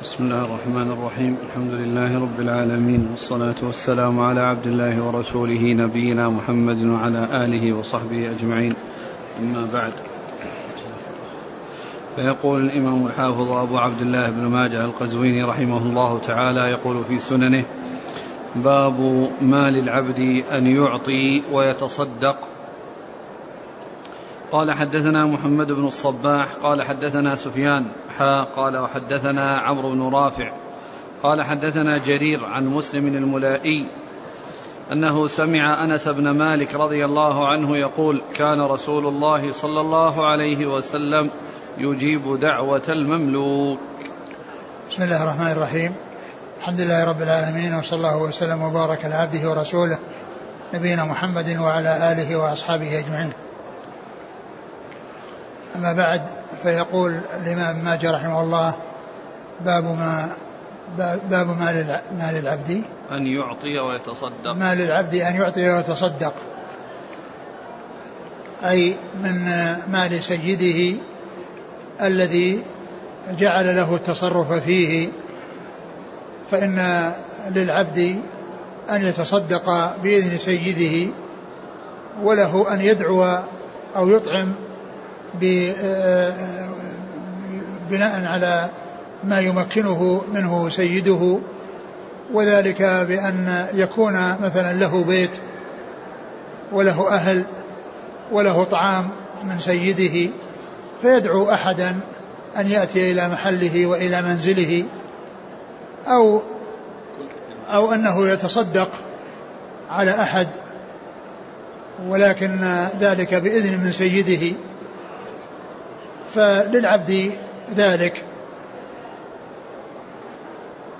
بسم الله الرحمن الرحيم. الحمد لله رب العالمين والصلاة والسلام على عبد الله ورسوله نبينا محمد وعلى آله وصحبه أجمعين. أما بعد فيقول الإمام الحافظ أبو عبد الله بن ماجه القزويني رحمه الله تعالى يقول في سننه باب ما للعبد أن يعطي ويتصدق قال حدثنا محمد بن الصباح قال حدثنا سفيان حا قال وحدثنا عمرو بن رافع قال حدثنا جرير عن مسلم الملائي أنه سمع أنس بن مالك رضي الله عنه يقول كان رسول الله صلى الله عليه وسلم يجيب دعوة المملوك. بسم الله الرحمن الرحيم. الحمد لله رب العالمين وصلى الله وسلم وبارك على عبده ورسوله نبينا محمد وعلى آله وأصحابه أجمعين. أما بعد فيقول الإمام ماجه رحمه الله باب ما باب ما ما للعبد. أن يعطي ويتصدق. ما للعبد أن يعطي ويتصدق. أي من مال سيده الذي جعل له التصرف فيه فإن للعبد أن يتصدق بإذن سيده وله أن يدعو أو يطعم بناء على ما يمكنه منه سيده وذلك بأن يكون مثلا له بيت وله أهل وله طعام من سيده فيدعو أحدا أن يأتي إلى محله وإلى منزله أو أو أنه يتصدق على أحد ولكن ذلك بإذن من سيده. فللعبد ذلك.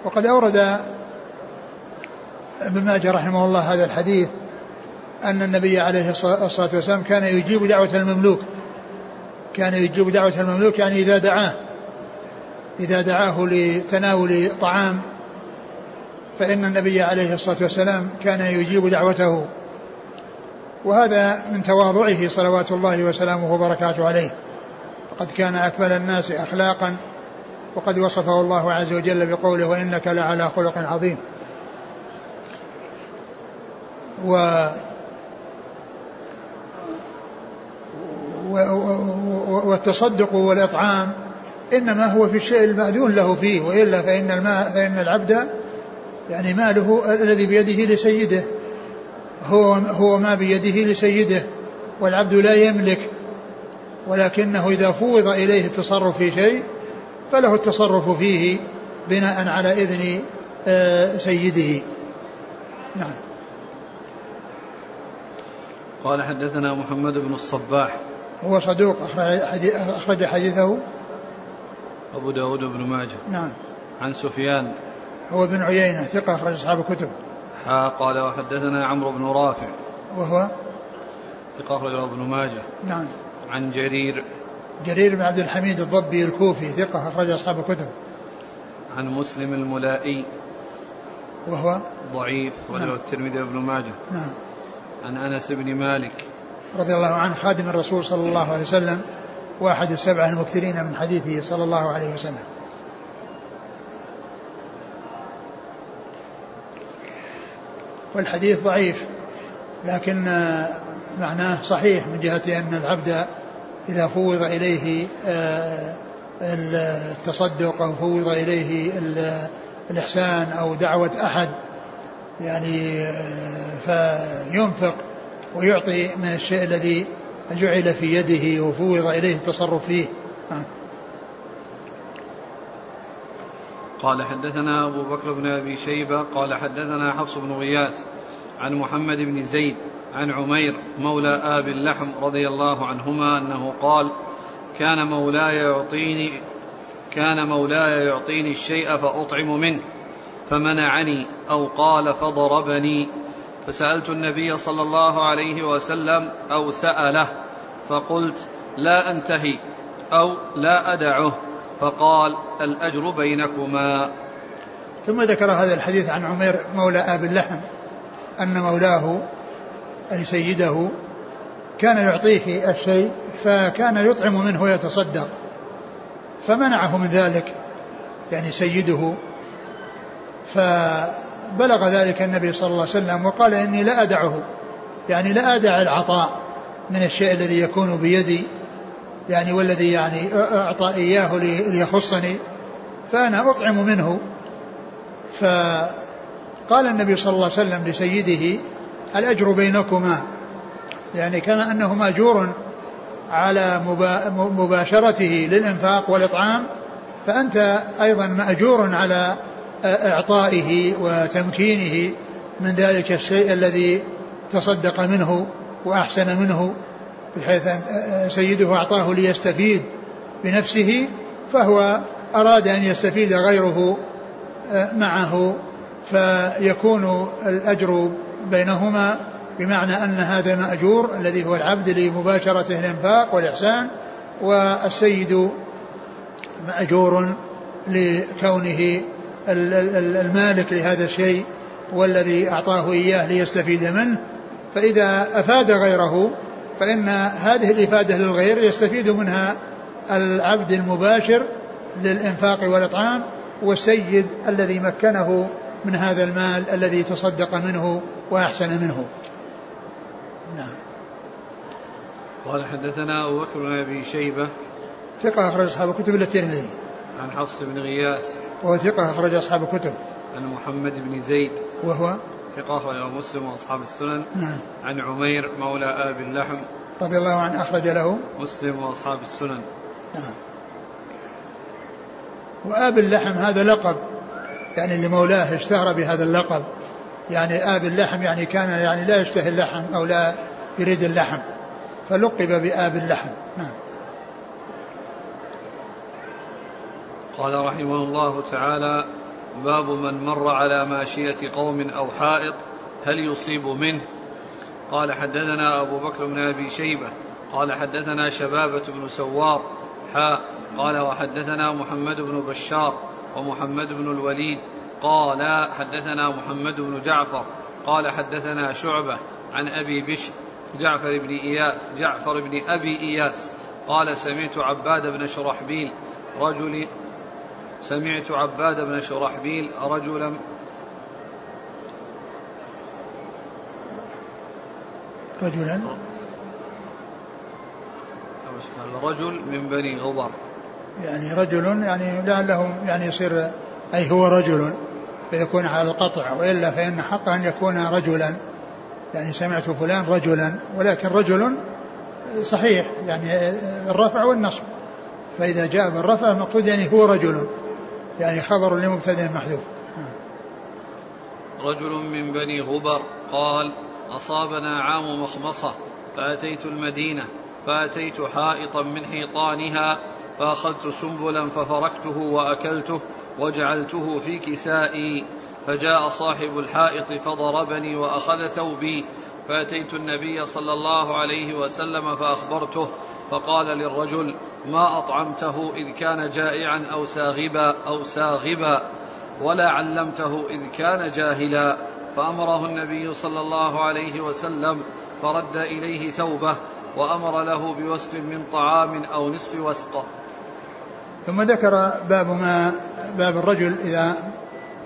وقد أورد ابن ماجه رحمه الله هذا الحديث أن النبي عليه الصلاة والسلام كان يجيب دعوة المملوك. كان يجيب دعوة المملوك يعني إذا دعاه. إذا دعاه لتناول طعام. فإن النبي عليه الصلاة والسلام كان يجيب دعوته. وهذا من تواضعه صلوات الله وسلامه وبركاته عليه. وقد كان أكمل الناس أخلاقا وقد وصفه الله عز وجل بقوله وإنك لعلى خلق عظيم و والتصدق والإطعام إنما هو في الشيء المأذون له فيه وإلا فإن الماء فإن العبد يعني ماله الذي بيده لسيده هو هو ما بيده لسيده والعبد لا يملك ولكنه إذا فوض إليه التصرف في شيء فله التصرف فيه بناء على إذن آه، سيده. نعم. قال حدثنا محمد بن الصباح. هو صدوق أخرج حديثه. أبو داود بن ماجه. نعم. عن سفيان. هو بن عيينة ثقة أخرج أصحاب الكتب. ها قال وحدثنا عمرو بن رافع. وهو؟ ثقة أخرجه ابن ماجه. نعم. عن جرير. جرير بن عبد الحميد الضبي الكوفي ثقة أخرج أصحاب الكتب. عن مسلم الملائي. وهو؟ ضعيف وله نعم. الترمذي وابن ماجه. نعم. عن أنس بن مالك. رضي الله عنه خادم الرسول صلى الله عليه وسلم واحد السبعة المكثرين من حديثه صلى الله عليه وسلم. والحديث ضعيف لكن معناه صحيح من جهة أن العبد إذا فوض إليه آه، التصدق أو فوض إليه الإحسان أو دعوة أحد يعني آه، فينفق ويعطي من الشيء الذي جعل في يده وفوض إليه التصرف فيه نعم. قال حدثنا أبو بكر بن أبي شيبة قال حدثنا حفص بن غياث عن محمد بن زيد عن عمير مولى آب اللحم رضي الله عنهما أنه قال كان مولاي يعطيني كان مولاي يعطيني الشيء فأطعم منه فمنعني أو قال فضربني. فسألت النبي صلى الله عليه وسلم أو سأله فقلت لا أنتهي أو لا أدعه. فقال الأجر بينكما. ثم ذكر هذا الحديث عن عمير مولى آب اللحم أن مولاه أي سيده كان يعطيه الشيء فكان يطعم منه ويتصدق فمنعه من ذلك يعني سيده. فبلغ ذلك النبي صلى الله عليه وسلم وقال إني لا أدعه يعني لا أدع العطاء من الشيء الذي يكون بيدي يعني والذي يعني أعطى إياه ليخصني فأنا أطعم منه. فقال النبي صلى الله عليه وسلم لسيده الأجر بينكما. يعني كما أنه مأجور على مباشرته للإنفاق والإطعام فأنت أيضا مأجور على إعطائه وتمكينه من ذلك الشيء الذي تصدق منه وأحسن منه بحيث أن سيده أعطاه ليستفيد بنفسه فهو أراد أن يستفيد غيره معه فيكون الأجر بينهما بمعنى أن هذا مأجور الذي هو العبد لمباشرته الإنفاق والإحسان والسيد مأجور لكونه المالك لهذا الشيء والذي أعطاه إياه ليستفيد منه. فإذا أفاد غيره فإن هذه الإفادة للغير يستفيد منها العبد المباشر للإنفاق والإطعام والسيد الذي مكنه من هذا المال الذي تصدق منه وأحسن منه. نعم. قال حدثنا أبو بكر بن أبي شيبة ثقة أخرج أصحاب الكتب إلا الترمذي. عن حفص بن غياث. وهو ثقة أخرج أصحاب الكتب. عن محمد بن زيد. وهو؟ ثقة أخرجه مسلم وأصحاب السنن. نعم. عن عمير مولى آب اللحم. رضي الله عنه أخرج له. مسلم وأصحاب السنن. نعم. وآب اللحم هذا لقب. يعني لمولاه اشتهر بهذا اللقب. يعني آب اللحم يعني كان يعني لا يشتهي اللحم أو لا يريد اللحم فلقب بآب اللحم. نعم. قال رحمه الله تعالى باب من مر على ماشية قوم أو حائط هل يصيب منه؟ قال حدثنا أبو بكر بن أبي شيبة. قال حدثنا شبابة بن سوار. حاء. قال وحدثنا محمد بن بشار ومحمد بن الوليد. قال حدثنا محمد بن جعفر قال حدثنا شعبة عن أبي بشر جعفر بن إياس جعفر بن أبي إياس قال سمعت عباد بن شرحبيل رجل سمعت عباد بن شرحبيل رجلا رجلا. رجل من بني غبر. يعني رجل يعني لعله يعني يصير أي هو رجل. فيكون على القطع وإلا فإن حق أن يكون رجلا. يعني سمعت فلان رجلا ولكن رجل صحيح يعني الرفع والنصب. فإذا جاء بالرفع المقصود يعني هو رجل يعني خبر لمبتدأ محذوف. رجل من بني غبر قال أصابنا عام مخمصة فأتيت المدينة فأتيت حائطا من حيطانها فأخذت سنبلا ففركته وأكلته وجعلته في كسائي فجاء صاحب الحائط فضربني وأخذ ثوبي فأتيت النبي صلى الله عليه وسلم فأخبرته فقال للرجل ما أطعمته إذ كان جائعا أو ساغبا أو ساغبا ولا علمته إذ كان جاهلا. فأمره النبي صلى الله عليه وسلم فرد إليه ثوبه وأمر له بوسق من طعام أو نصف وسق ثم ذكر باب ما باب الرجل إذا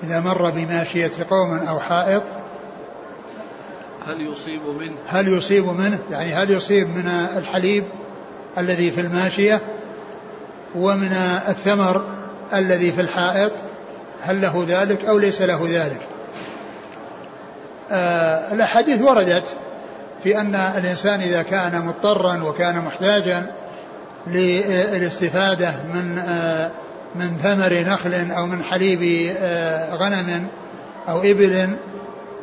إذا مر بماشية قوم أو حائط. هل يصيب منه؟ هل يصيب منه؟ يعني هل يصيب من الحليب الذي في الماشية ومن الثمر الذي في الحائط؟ هل له ذلك أو ليس له ذلك؟ آه الأحاديث وردت في أن الإنسان إذا كان مضطرا وكان محتاجا للاستفادة من آه من ثمر نخل أو من حليب آه غنم أو إبل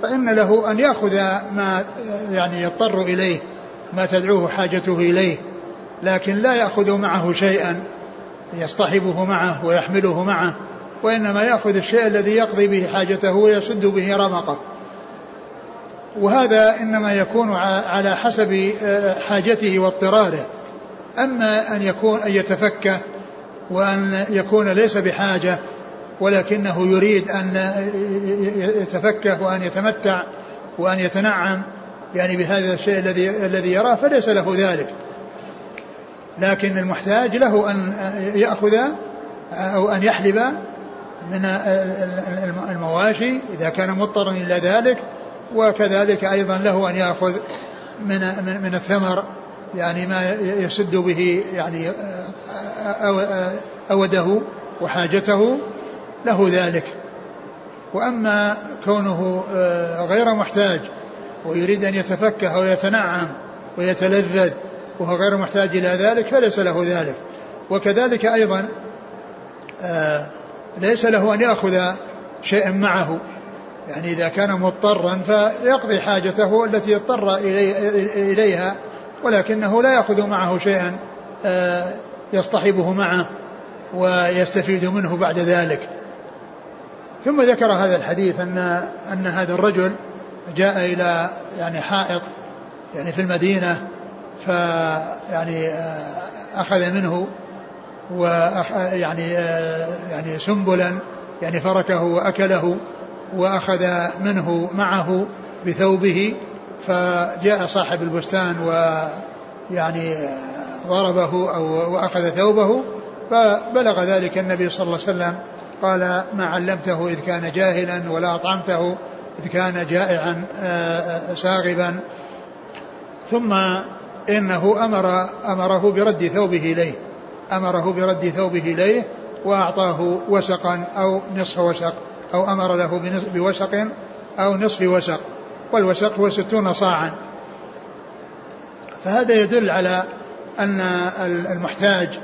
فإن له أن يأخذ ما يعني يضطر إليه ما تدعوه حاجته إليه لكن لا يأخذ معه شيئا يصطحبه معه ويحمله معه وإنما يأخذ الشيء الذي يقضي به حاجته ويسد به رمقه. وهذا إنما يكون على حسب حاجته واضطراره. أما أن يكون أن يتفكه وأن يكون ليس بحاجة ولكنه يريد أن يتفكه وأن يتمتع وأن يتنعم يعني بهذا الشيء الذي الذي يراه فليس له ذلك. لكن المحتاج له أن يأخذ أو أن يحلب من المواشي إذا كان مضطرا إلى ذلك وكذلك أيضا له أن يأخذ من من الثمر. يعني ما يسد به يعني أوده وحاجته له ذلك. وأما كونه آه، غير محتاج ويريد أن يتفكه ويتنعم ويتلذذ وهو غير محتاج إلى ذلك فليس له ذلك. وكذلك أيضا آه، ليس له أن يأخذ شيئا معه. يعني إذا كان مضطرا فيقضي حاجته التي اضطر إليها ولكنه لا يأخذ معه شيئا آه، يصطحبه معه ويستفيد منه بعد ذلك. ثم ذكر هذا الحديث أن أن هذا الرجل جاء إلى يعني حائط يعني في المدينة فيعني آه، أخذ منه ويعني آه، يعني سنبلا يعني فركه وأكله وأخذ منه معه بثوبه فجاء صاحب البستان ويعني آه، ضربه أو وأخذ ثوبه فبلغ ذلك النبي صلى الله عليه وسلم. قال ما علمته إذ كان جاهلا ولا أطعمته إذ كان جائعا ساغبا. ثم إنه أمر أمره برد ثوبه إليه أمره برد ثوبه إليه وأعطاه وسقا أو نصف وسق أو أمر له بوسق أو نصف وسق. والوسق هو ستون صاعا. فهذا يدل على أن المحتاج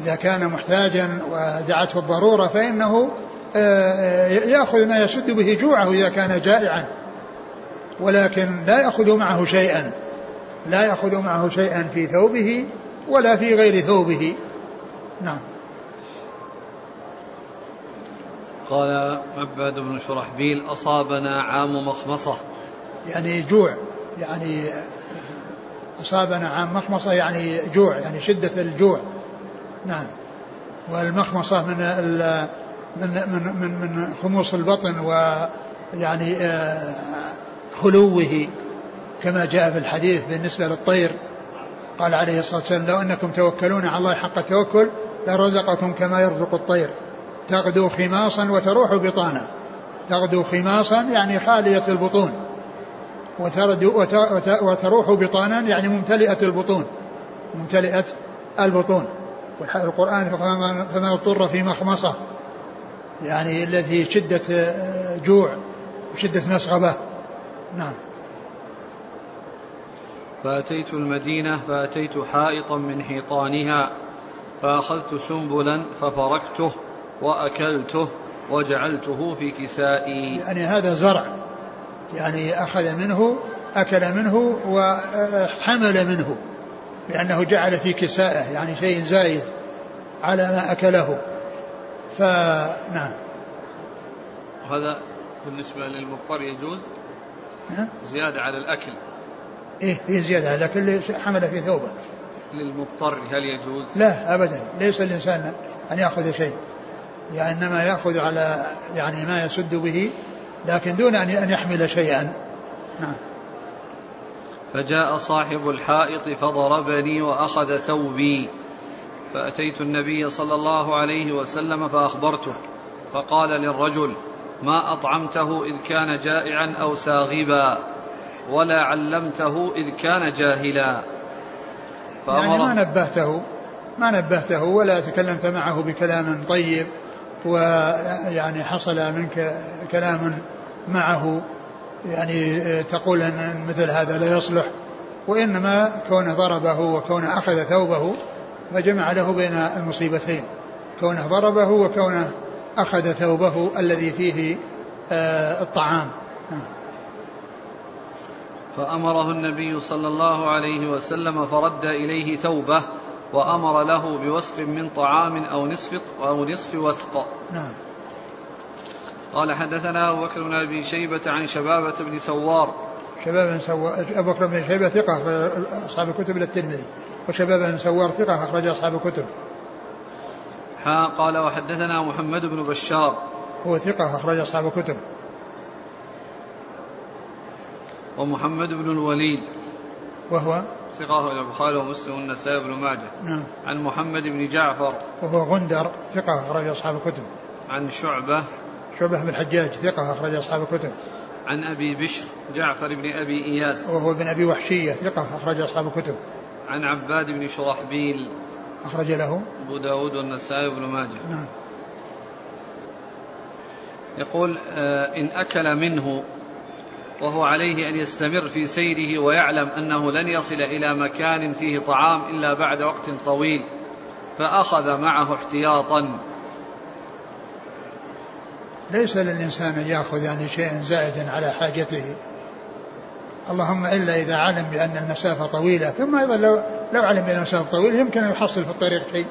إذا كان محتاجا ودعته الضرورة فإنه آه، يأخذ ما يسد به جوعه إذا كان جائعا. ولكن لا يأخذ معه شيئا. لا يأخذ معه شيئا في ثوبه ولا في غير ثوبه. نعم. قال عباد بن شرحبيل أصابنا عام مخمصة. يعني جوع يعني أصابنا عام مخمصة يعني جوع يعني شدة الجوع. نعم. والمخمصة من من من من, من خموص البطن ويعني آه، خلوه كما جاء في الحديث بالنسبة للطير. قال عليه الصلاة والسلام لو أنكم توكلون على الله حق التوكل لرزقكم كما يرزق الطير. تغدو خماصا وتروح بطانا. تغدو خماصا يعني خالية البطون. وتروح بطانا يعني ممتلئة البطون. ممتلئة البطون. والقرآن فمن اضطر في مخمصة. يعني الذي شدة جوع وشدة مسغبة نعم. فأتيت المدينة فأتيت حائطا من حيطانها فأخذت سنبلا ففركته وأكلته وجعلته في كسائي. يعني هذا زرع. يعني أخذ منه أكل منه وحمل منه لأنه جعل في كسائه يعني شيء زايد على ما أكله. فنعم هذا بالنسبة للمضطر يجوز؟ زيادة على الأكل. إيه في زيادة لكن حمل في ثوبه. للمضطر هل يجوز؟ لا أبدا. ليس الإنسان أن يأخذ شيء يعني إنما يأخذ على يعني ما يسد به لكن دون أن يحمل شيئا. نعم. فجاء صاحب الحائط فضربني وأخذ ثوبي. فأتيت النبي صلى الله عليه وسلم فأخبرته. فقال للرجل ما أطعمته إذ كان جائعا أو ساغبا ولا علمته إذ كان جاهلا. يعني ما نبهته ما نبهته ولا تكلمت معه بكلام طيب ويعني حصل منك كلام معه يعني تقول إن مثل هذا لا يصلح وإنما كونه ضربه وكونه أخذ ثوبه فجمع له بين المصيبتين كونه ضربه وكونه أخذ ثوبه الذي فيه آه، الطعام فأمره النبي صلى الله عليه وسلم فرد إليه ثوبه وأمر له بوسق من طعام أو نصف أو نصف وسق. نعم. قال حدثنا أبو بكر بن أبي شيبة عن شبابة بن سوار. شباب بن سوار أبو بكر بن شيبة ثقة أصحاب الكتب إلى الترمذي وشباب بن سوار ثقة أخرج أصحاب الكتب. قال وحدثنا محمد بن بشار. هو ثقة أخرج أصحاب الكتب. ومحمد بن الوليد وهو ثقة البخاري ومسلم والنسائي بن ماجه نعم عن محمد بن جعفر وهو غندر ثقة أخرج أصحاب الكتب عن شعبة شعبة بن الحجاج ثقة أخرج أصحاب الكتب. عن أبي بشر جعفر بن أبي إياس. وهو بن أبي وحشية ثقة أخرج أصحاب الكتب. عن عباد بن شرحبيل أخرج له. أبو داود والنسائي بن ماجه. نعم. يقول آه، إن أكل منه وهو عليه أن يستمر في سيره ويعلم أنه لن يصل إلى مكان فيه طعام إلا بعد وقت طويل فأخذ معه احتياطا. ليس للإنسان أن يأخذ يعني شيئا زائدا على حاجته. اللهم إلا إذا علم بأن المسافة طويلة ثم أيضا لو, لو علم بأن المسافة طويلة يمكن أن يحصل في الطريق شيء.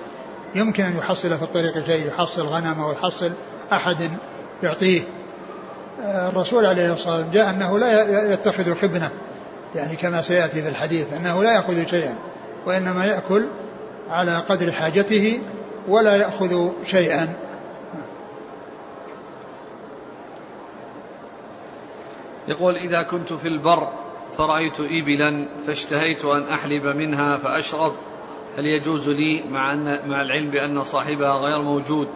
يمكن أن يحصل في الطريق شيء يحصل غنم أو يحصل أحد يعطيه. الرسول عليه الصلاة والسلام جاء أنه لا يتخذ خبنة يعني كما سيأتي في الحديث أنه لا يأخذ شيئا وإنما يأكل على قدر حاجته ولا يأخذ شيئا. يقول إذا كنت في البر فرأيت إبلا فاشتهيت أن أحلب منها فأشرب. هل يجوز لي مع أن مع العلم بأن صاحبها غير موجود؟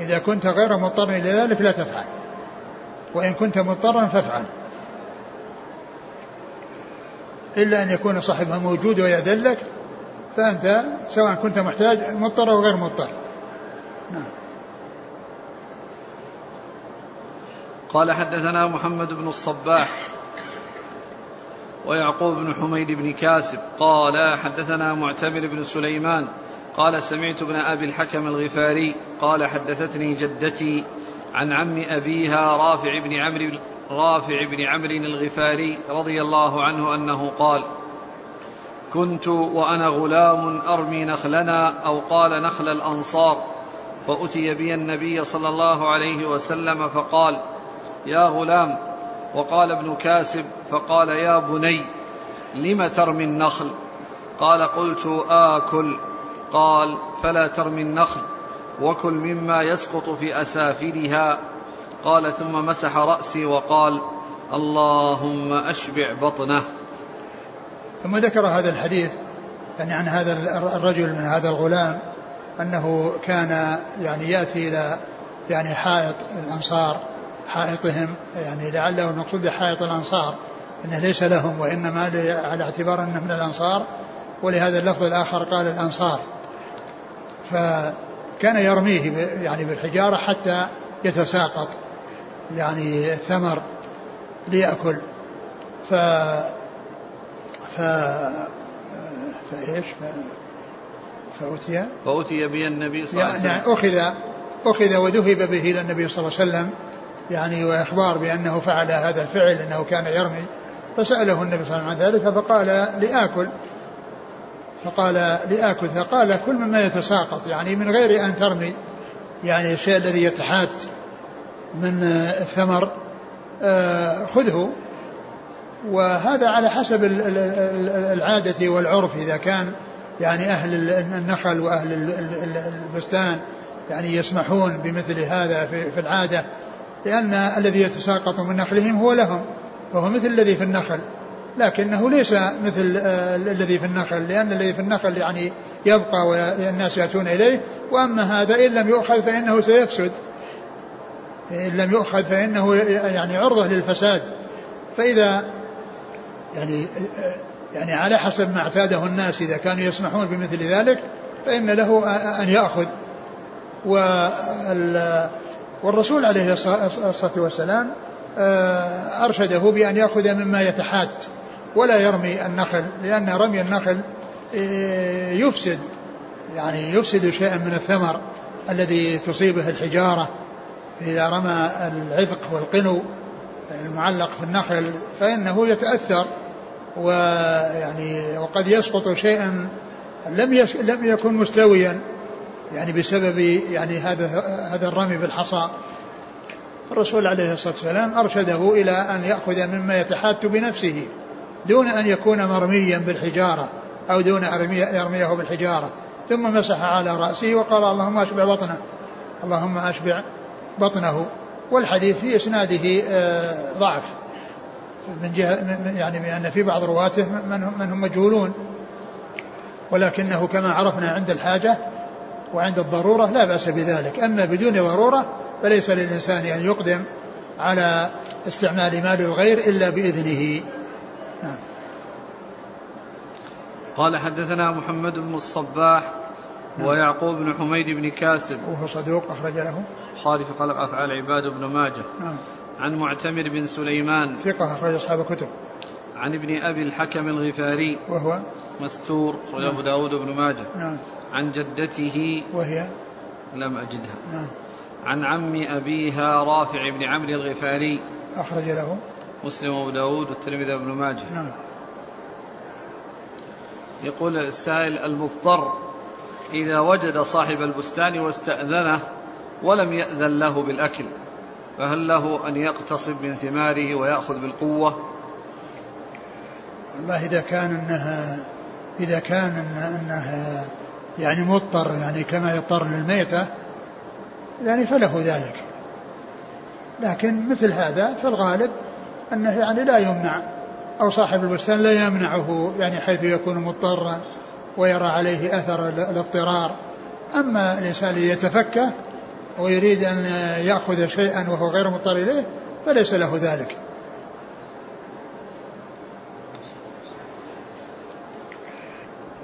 إذا كنت غير مضطر إلى ذلك لا تفعل. وإن كنت مضطرا فافعل. إلا أن يكون صاحبها موجود ويأذن لك فأنت سواء كنت محتاج مضطر أو غير مضطر. نعم. قال حدثنا محمد بن الصباح ويعقوب بن حميد بن كاسب قال حدثنا معتمر بن سليمان قال سمعت ابن أبي الحكم الغفاري قال حدثتني جدتي عن عم أبيها رافع بن عمرو رافع بن عمرو الغفاري رضي الله عنه أنه قال كنت وأنا غلام أرمي نخلنا أو قال نخل الأنصار فأتي بي النبي صلى الله عليه وسلم فقال يا غلام. وقال ابن كاسب فقال يا بني لم ترمي النخل؟ قال قلت آكل. قال فلا ترمي النخل وكل مما يسقط في أسافلها. قال ثم مسح رأسي وقال اللهم أشبع بطنه. ثم ذكر هذا الحديث يعني عن هذا الرجل من هذا الغلام أنه كان يعني يأتي إلى يعني حائط الأنصار. حائطهم يعني لعله المقصود بحائط الأنصار أنه ليس لهم وإنما على اعتبار أنه من الأنصار. ولهذا اللفظ الآخر قال الأنصار. فكان يرميه يعني بالحجارة حتى يتساقط يعني ثمر ليأكل. ف ف فإيش؟ ف... فأتي فأتي به النبي صلى الله عليه وسلم. يعني أخذ أخذ وذهب به إلى النبي صلى الله عليه وسلم. يعني وإخبار بأنه فعل هذا الفعل أنه كان يرمي فسأله النبي صلى الله عليه وسلم عن ذلك فقال لآكل. فقال لآكل فقال كل مما يتساقط يعني من غير أن ترمي يعني الشيء الذي يتحات من الثمر آه، خذه. وهذا على حسب العادة والعرف إذا كان يعني أهل النخل وأهل البستان يعني يسمحون بمثل هذا في العادة. لأن الذي يتساقط من نخلهم هو لهم فهو مثل الذي في النخل لكنه ليس مثل آه، الذي في النخل لأن الذي في النخل يعني يبقى والناس يأتون إليه وأما هذا إن لم يؤخذ فإنه سيفسد إن لم يؤخذ فإنه يعني عرضة للفساد فإذا يعني آه، يعني على حسب ما اعتاده الناس إذا كانوا يسمحون بمثل ذلك فإن له أن يأخذ والرسول عليه الصلاة والسلام آه، أرشده بأن يأخذ مما يتحات ولا يرمي النخل لأن رمي النخل آه، يفسد يعني يفسد شيئا من الثمر الذي تصيبه الحجارة إذا رمى العذق والقنو المعلق في النخل فإنه يتأثر ويعني وقد يسقط شيئا لم لم يكن مستويا. يعني بسبب يعني هذا هذا الرمي بالحصى. الرسول عليه الصلاة والسلام أرشده إلى أن يأخذ مما يتحات بنفسه دون أن يكون مرميا بالحجارة أو دون أن يرميه بالحجارة. ثم مسح على رأسه وقال اللهم أشبع بطنه. اللهم أشبع بطنه. والحديث في إسناده آه، ضعف. من جهه يعني بان في بعض رواته من من هم مجهولون. ولكنه كما عرفنا عند الحاجة وعند الضرورة لا بأس بذلك. أما بدون ضرورة فليس للإنسان أن يقدم على استعمال مال الغير إلا بإذنه. نعم. قال حدثنا محمد بن الصباح نعم. ويعقوب بن حميد بن كاسب. وهو صدوق أخرج له. خالف خلق أفعال عباد بن ماجه. نعم. عن معتمر بن سليمان. ثقة أخرج أصحاب الكتب. عن ابن أبي الحكم الغفاري. وهو؟ مستور أخرج أبو نعم. داود بن ماجه. نعم. عن جدته وهي؟ لم أجدها. نعم. عن عم أبيها رافع بن عمرو الغفاري. أخرج له. مسلم وأبو داود والترمذي بن ماجه. نعم. يقول السائل المضطر إذا وجد صاحب البستان واستأذنه ولم يأذن له بالأكل فهل له أن يقتصب من ثماره ويأخذ بالقوة؟ والله إذا كان أنها إذا كان أنها يعني مضطر يعني كما يضطر للميتة يعني فله ذلك. لكن مثل هذا في الغالب أنه يعني لا يمنع أو صاحب البستان لا يمنعه يعني حيث يكون مضطرا ويرى عليه أثر الاضطرار. أما الإنسان الذي يتفكه ويريد أن يأخذ شيئا وهو غير مضطر إليه فليس له ذلك.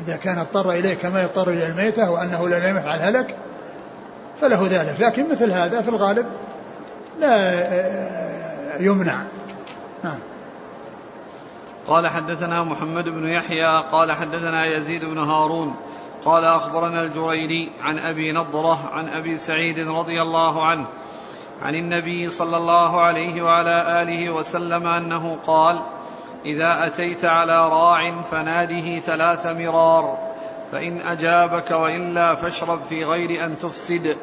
إذا كان اضطر إليه كما يضطر إلى الميتة وأنه لم يفعل هلك فله ذلك. لكن مثل هذا في الغالب لا يمنع. نعم. قال حدثنا محمد بن يحيى قال حدثنا يزيد بن هارون قال أخبرنا الجريري عن أبي نضرة عن أبي سعيد رضي الله عنه عن النبي صلى الله عليه وعلى آله وسلم أنه قال إذا أتيت على راع فناده ثلاث مرار فإن أجابك وإلا فاشرب في غير أن تفسد.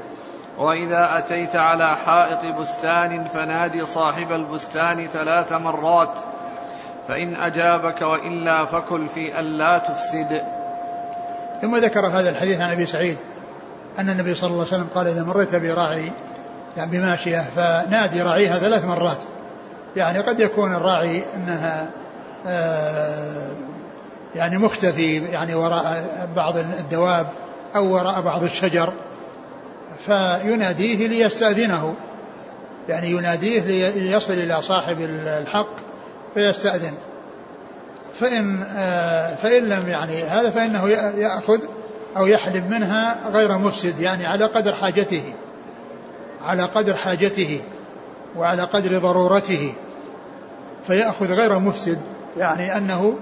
وإذا أتيت على حائط بستان فنادي صاحب البستان ثلاث مرات. فإن أجابك وإلا فكل في ألا تفسد. ثم ذكر هذا الحديث عن أبي سعيد أن النبي صلى الله عليه وسلم قال إذا مريت براعي يعني بماشية فنادي راعيها ثلاث مرات. يعني قد يكون الراعي أنها يعني مختفي يعني وراء بعض الدواب أو وراء بعض الشجر فيناديه ليستأذنه. يعني يناديه ليصل إلى صاحب الحق فيستأذن. فإن آه، فإن لم يعني هذا فإنه يأخذ أو يحلب منها غير مفسد يعني على قدر حاجته على قدر حاجته وعلى قدر ضرورته فيأخذ غير مفسد. يعني أنه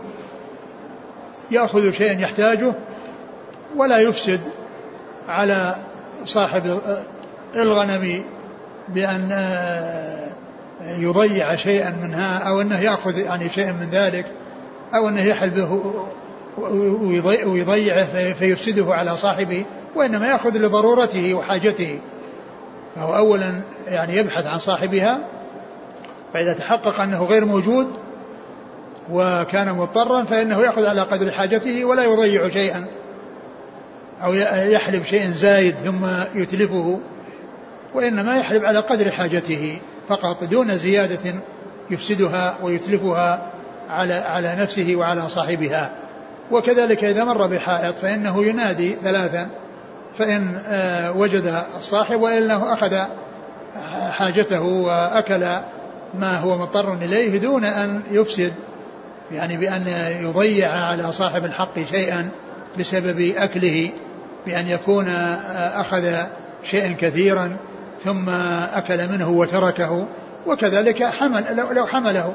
يأخذ شيئا يحتاجه ولا يفسد على صاحب الغنم بأن آه، يضيع شيئا منها أو أنه يأخذ يعني شيئا من ذلك أو أنه يحلبه ويضيعه فيفسده على صاحبه وإنما يأخذ لضرورته وحاجته. فهو أولا يعني يبحث عن صاحبها فإذا تحقق أنه غير موجود وكان مضطرا فإنه يأخذ على قدر حاجته ولا يضيع شيئا أو يحلب شيء زايد ثم يتلفه وإنما يحلب على قدر حاجته فقط دون زيادة يفسدها ويتلفها على على نفسه وعلى صاحبها. وكذلك إذا مر بحائط فإنه ينادي ثلاثا فإن آه، وجد الصاحب وإلا أخذ حاجته وأكل ما هو مضطر إليه دون أن يفسد. يعني بأن يضيع على صاحب الحق شيئا بسبب أكله بأن يكون آه، أخذ شيئا كثيرا ثم أكل منه وتركه وكذلك حمل لو حمله.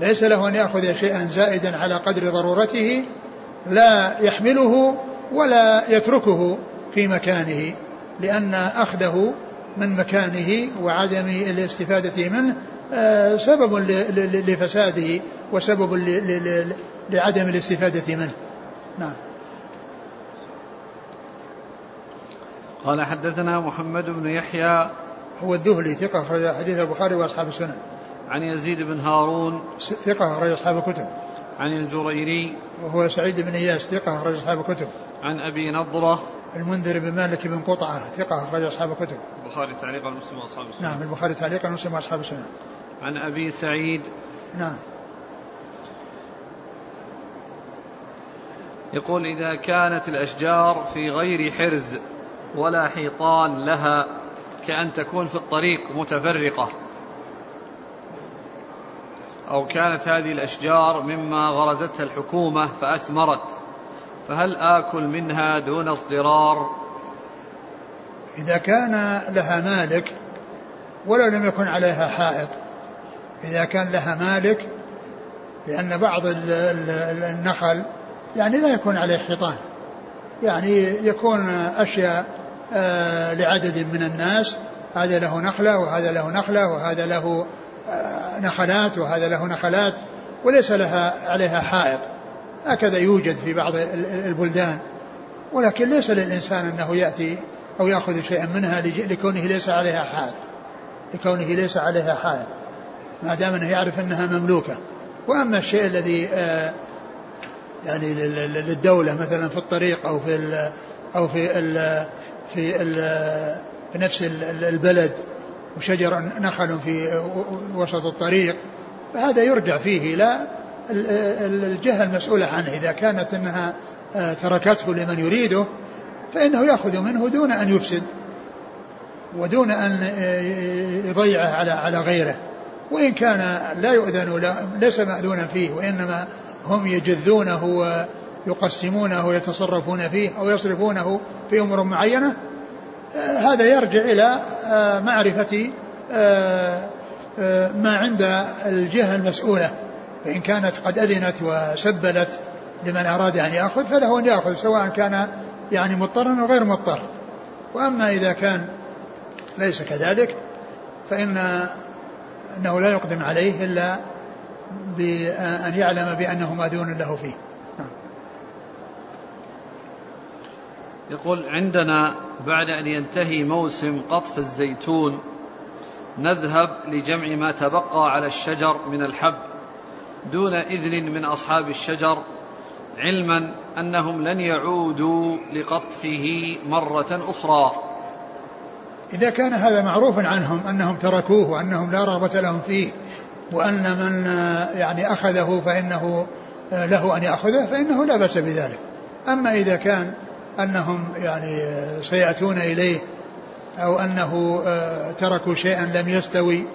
ليس له أن يأخذ شيئا زائدا على قدر ضرورته لا يحمله ولا يتركه في مكانه لأن أخذه من مكانه وعدم الاستفادة منه سبب لفساده وسبب لعدم الاستفادة منه. نعم. قال حدثنا محمد بن يحيى. هو الذهلي ثقة أخرج حديث البخاري وأصحاب السنن. عن يزيد بن هارون. ثقة أخرج أصحاب الكتب. عن الجريري. وهو سعيد بن إياس ثقة أخرج أصحاب الكتب. عن أبي نضرة. المنذر بن مالك بن قطعة ثقة أخرج أصحاب الكتب. البخاري تعليقا مسلم وأصحاب السنن. نعم البخاري تعليقا مسلم وأصحاب السنن. عن أبي سعيد. نعم. يقول إذا كانت الأشجار في غير حرز ولا حيطان لها كأن تكون في الطريق متفرقة. أو كانت هذه الأشجار مما غرزتها الحكومة فأثمرت فهل آكل منها دون اضطرار؟ إذا كان لها مالك ولو لم يكن عليها حائط إذا كان لها مالك لأن بعض النخل يعني لا يكون عليه حيطان. يعني يكون أشياء آه، لعدد من الناس. هذا له نخلة وهذا له نخلة وهذا له آه، نخلات وهذا له نخلات وليس لها عليها حائط. هكذا يوجد في بعض البلدان. ولكن ليس للإنسان أنه يأتي أو يأخذ شيئا منها لكونه ليس عليها حائط. لكونه ليس عليها حائط. ما دام أنه يعرف أنها مملوكة. وأما الشيء الذي آه، يعني للدولة مثلا في الطريق أو في أو في ال في ال في نفس البلد وشجر نخل في وسط الطريق فهذا يرجع فيه إلى الجهة المسؤولة عنه. إذا كانت أنها آه، تركته لمن يريده فإنه يأخذ منه دون أن يفسد ودون أن آه، يضيعه على على غيره. وإن كان لا يؤذن ليس مأذونا فيه وإنما هم يجذونه ويقسمونه ويتصرفون فيه أو يصرفونه في أمور معينة آه، هذا يرجع إلى آه، معرفة آه، ما عند الجهة المسؤولة. فإن كانت قد أذنت وسبلت لمن أراد أن يأخذ فله أن يأخذ سواء كان يعني مضطرا أو غير مضطر. وأما إذا كان ليس كذلك فإن أنه لا يقدم عليه إلا بأن يعلم بأنه مأذون له فيه. نعم. يقول عندنا بعد أن ينتهي موسم قطف الزيتون نذهب لجمع ما تبقى على الشجر من الحب. دون إذن من أصحاب الشجر علما أنهم لن يعودوا لقطفه مرة أخرى. إذا كان هذا معروف عنهم أنهم تركوه وأنهم لا رغبة لهم فيه وأن من يعني أخذه فإنه له أن يأخذه فإنه لا بأس بذلك. أما إذا كان أنهم يعني سيأتون إليه أو أنه تركوا شيئا لم يستوي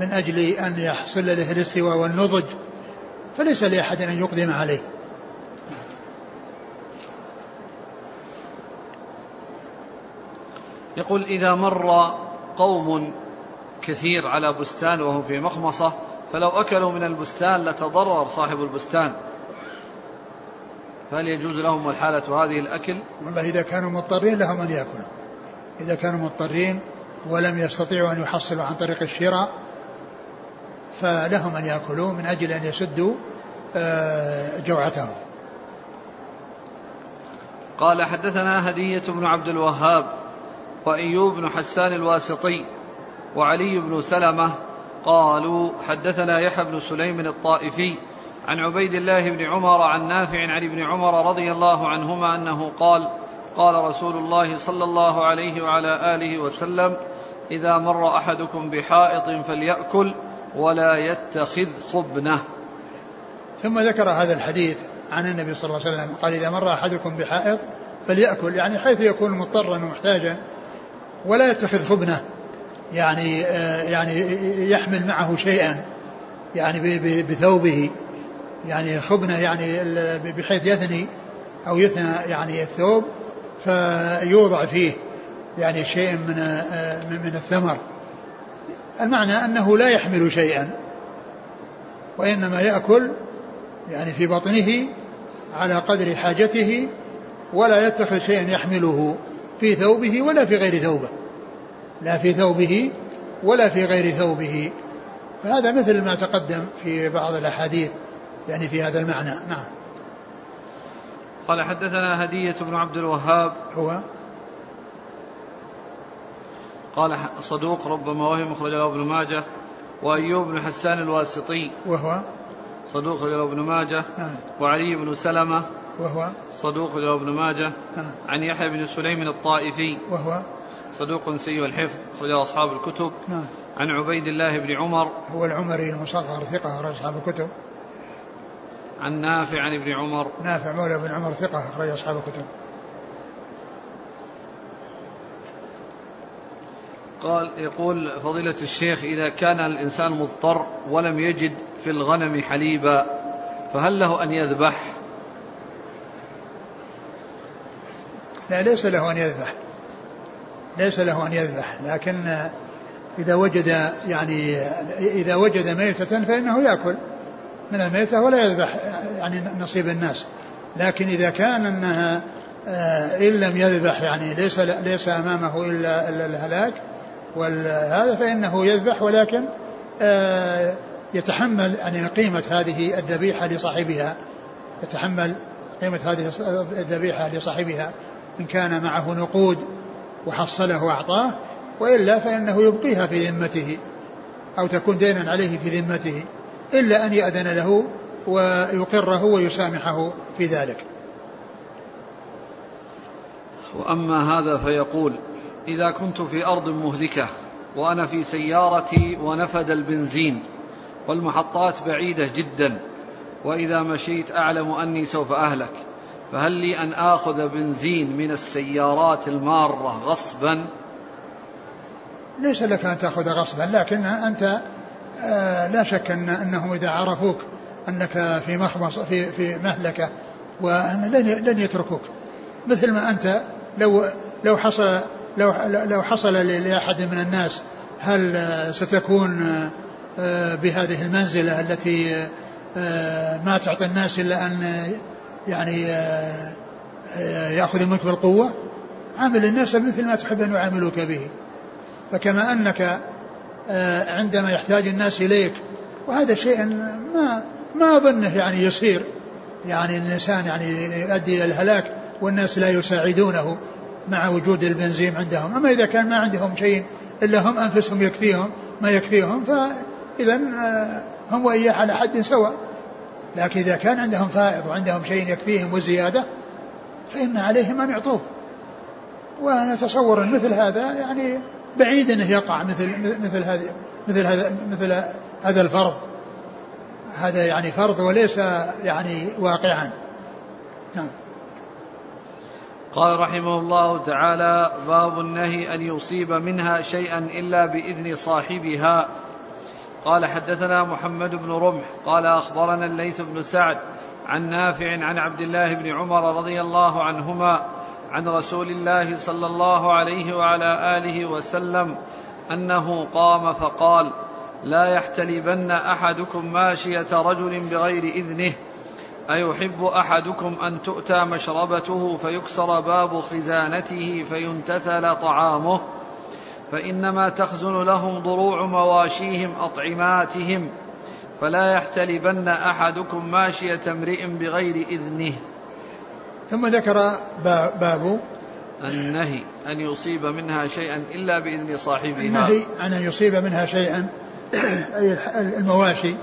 من أجل أن يحصل له الاستواء والنضج فليس لأحد أن يقدم عليه. يقول إذا مر قوم كثير على بستان وهم في مخمصة فلو أكلوا من البستان لتضرر صاحب البستان. فهل يجوز لهم الحالة هذه الأكل؟ والله إذا كانوا مضطرين لهم أن يأكلوا. إذا كانوا مضطرين ولم يستطيعوا أن يحصلوا عن طريق الشراء فلهم أن يأكلوا من أجل أن يسدوا آه، جوعتهم. قال حدثنا هدية بن عبد الوهاب وأيوب بن حسان الواسطي وعلي بن سلمة قالوا حدثنا يحيى بن سليم الطائفي عن عبيد الله بن عمر عن نافع عن ابن عمر رضي الله عنهما أنه قال قال رسول الله صلى الله عليه وعلى آله وسلم إذا مر أحدكم بحائط فليأكل ولا يتخذ خبنة. ثم ذكر هذا الحديث عن النبي صلى الله عليه وسلم قال إذا مر أحدكم بحائط فليأكل يعني حيث يكون مضطرا ومحتاجا ولا يتخذ خبنه يعني آه، يعني يحمل معه شيئا. يعني بثوبه. يعني خبنه يعني بحيث يثني أو يثنى يعني الثوب فيوضع فيه يعني شيء من آه، من الثمر. المعنى أنه لا يحمل شيئا وإنما يأكل يعني في بطنه على قدر حاجته ولا يتخذ شيئا يحمله. في ثوبه ولا في غير ثوبه. لا في ثوبه ولا في غير ثوبه. فهذا مثل ما تقدم في بعض الأحاديث يعني في هذا المعنى. نعم. قال حدثنا هدية بن عبد الوهاب. هو؟ قال صدوق ربما وهم أخرج له ابن ماجه. وأيوب بن حسان الواسطي. وهو؟ صدوق أخرج له ابن ماجه. نعم. وعلي بن سلمة. وهو صدوق له ابن ماجه نعم. عن يحيى بن سليم الطائفي. وهو صدوق سيء الحفظ أخرجه أصحاب الكتب. نعم. عن عبيد الله بن عمر. هو العمري المصغر ثقة أخرج أصحاب الكتب. عن نافع عن ابن عمر. نافع مولى بن عمر ثقة أخرج أصحاب الكتب. قال يقول فضيلة الشيخ إذا كان الإنسان مضطر ولم يجد في الغنم حليبا فهل له أن يذبح؟ لا ليس له أن يذبح. ليس له أن يذبح. لكن إذا وجد يعني إذا وجد ميتة فإنه يأكل من الميتة ولا يذبح يعني نصيب الناس. لكن إذا كان أنها آه، إن لم يذبح يعني ليس ليس أمامه إلا الهلاك وهذا فإنه يذبح ولكن آه، يتحمل يعني قيمة هذه الذبيحة لصاحبها يتحمل قيمة هذه الذبيحة لصاحبها. إن كان معه نقود وحصله وأعطاه وإلا فإنه يبقيها في ذمته أو تكون دينا عليه في ذمته إلا أن يأذن له ويقره ويسامحه في ذلك. وأما هذا فيقول إذا كنت في أرض مهلكة وأنا في سيارتي ونفد البنزين والمحطات بعيدة جدا وإذا مشيت أعلم أني سوف أهلك. فهل لي أن آخذ بنزين من السيارات المارة غصبا؟ ليس لك أن تأخذ غصبا لكن أنت آه لا شك أن أنهم إذا عرفوك أنك في محبص في في مهلكة وأن لن لن يتركوك. مثل ما أنت لو لو حصل لو لو حصل لأحد من الناس هل ستكون آه، بهذه المنزلة التي آه، ما تعطي الناس إلا أن يعني آه، يأخذ منك بالقوة. عامل الناس مثل ما تحب أن يعاملوك به. فكما أنك عندما يحتاج الناس إليك وهذا شيء ما ما أظنه يعني يصير. يعني الإنسان يعني يؤدي إلى الهلاك والناس لا يساعدونه مع وجود البنزين عندهم. أما إذا كان ما عندهم شيء إلا هم أنفسهم يكفيهم ما يكفيهم فإذا آه، هم وإياه على حد سواء. لكن إذا كان عندهم فائض وعندهم شيء يكفيهم وزيادة فإن عليهم أن يعطوه. ونتصور أن مثل هذا يعني بعيد أنه يقع مثل مثل هذه مثل هذا مثل هذا الفرض. هذا يعني فرض وليس يعني واقعا. نعم. قال رحمه الله تعالى باب النهي أن يصيب منها شيئا إلا بإذن صاحبها. قال حدثنا محمد بن رمح قال أخبرنا الليث بن سعد عن نافع عن عبد الله بن عمر رضي الله عنهما عن رسول الله صلى الله عليه وعلى آله وسلم أنه قام فقال لا يحتلبن أحدكم ماشية رجل بغير إذنه أيحب أحدكم أن تؤتى مشربته فيكسر باب خزانته فينتثل طعامه فإنما تخزن لهم ضروع مواشيهم أطعماتهم فلا يحتلبن أحدكم ماشية امرئ بغير إذنه. ثم ذكر باب النهي أن يصيب منها شيئا إلا بإذن صاحبها. النهي أن يصيب منها شيئا أي المواشي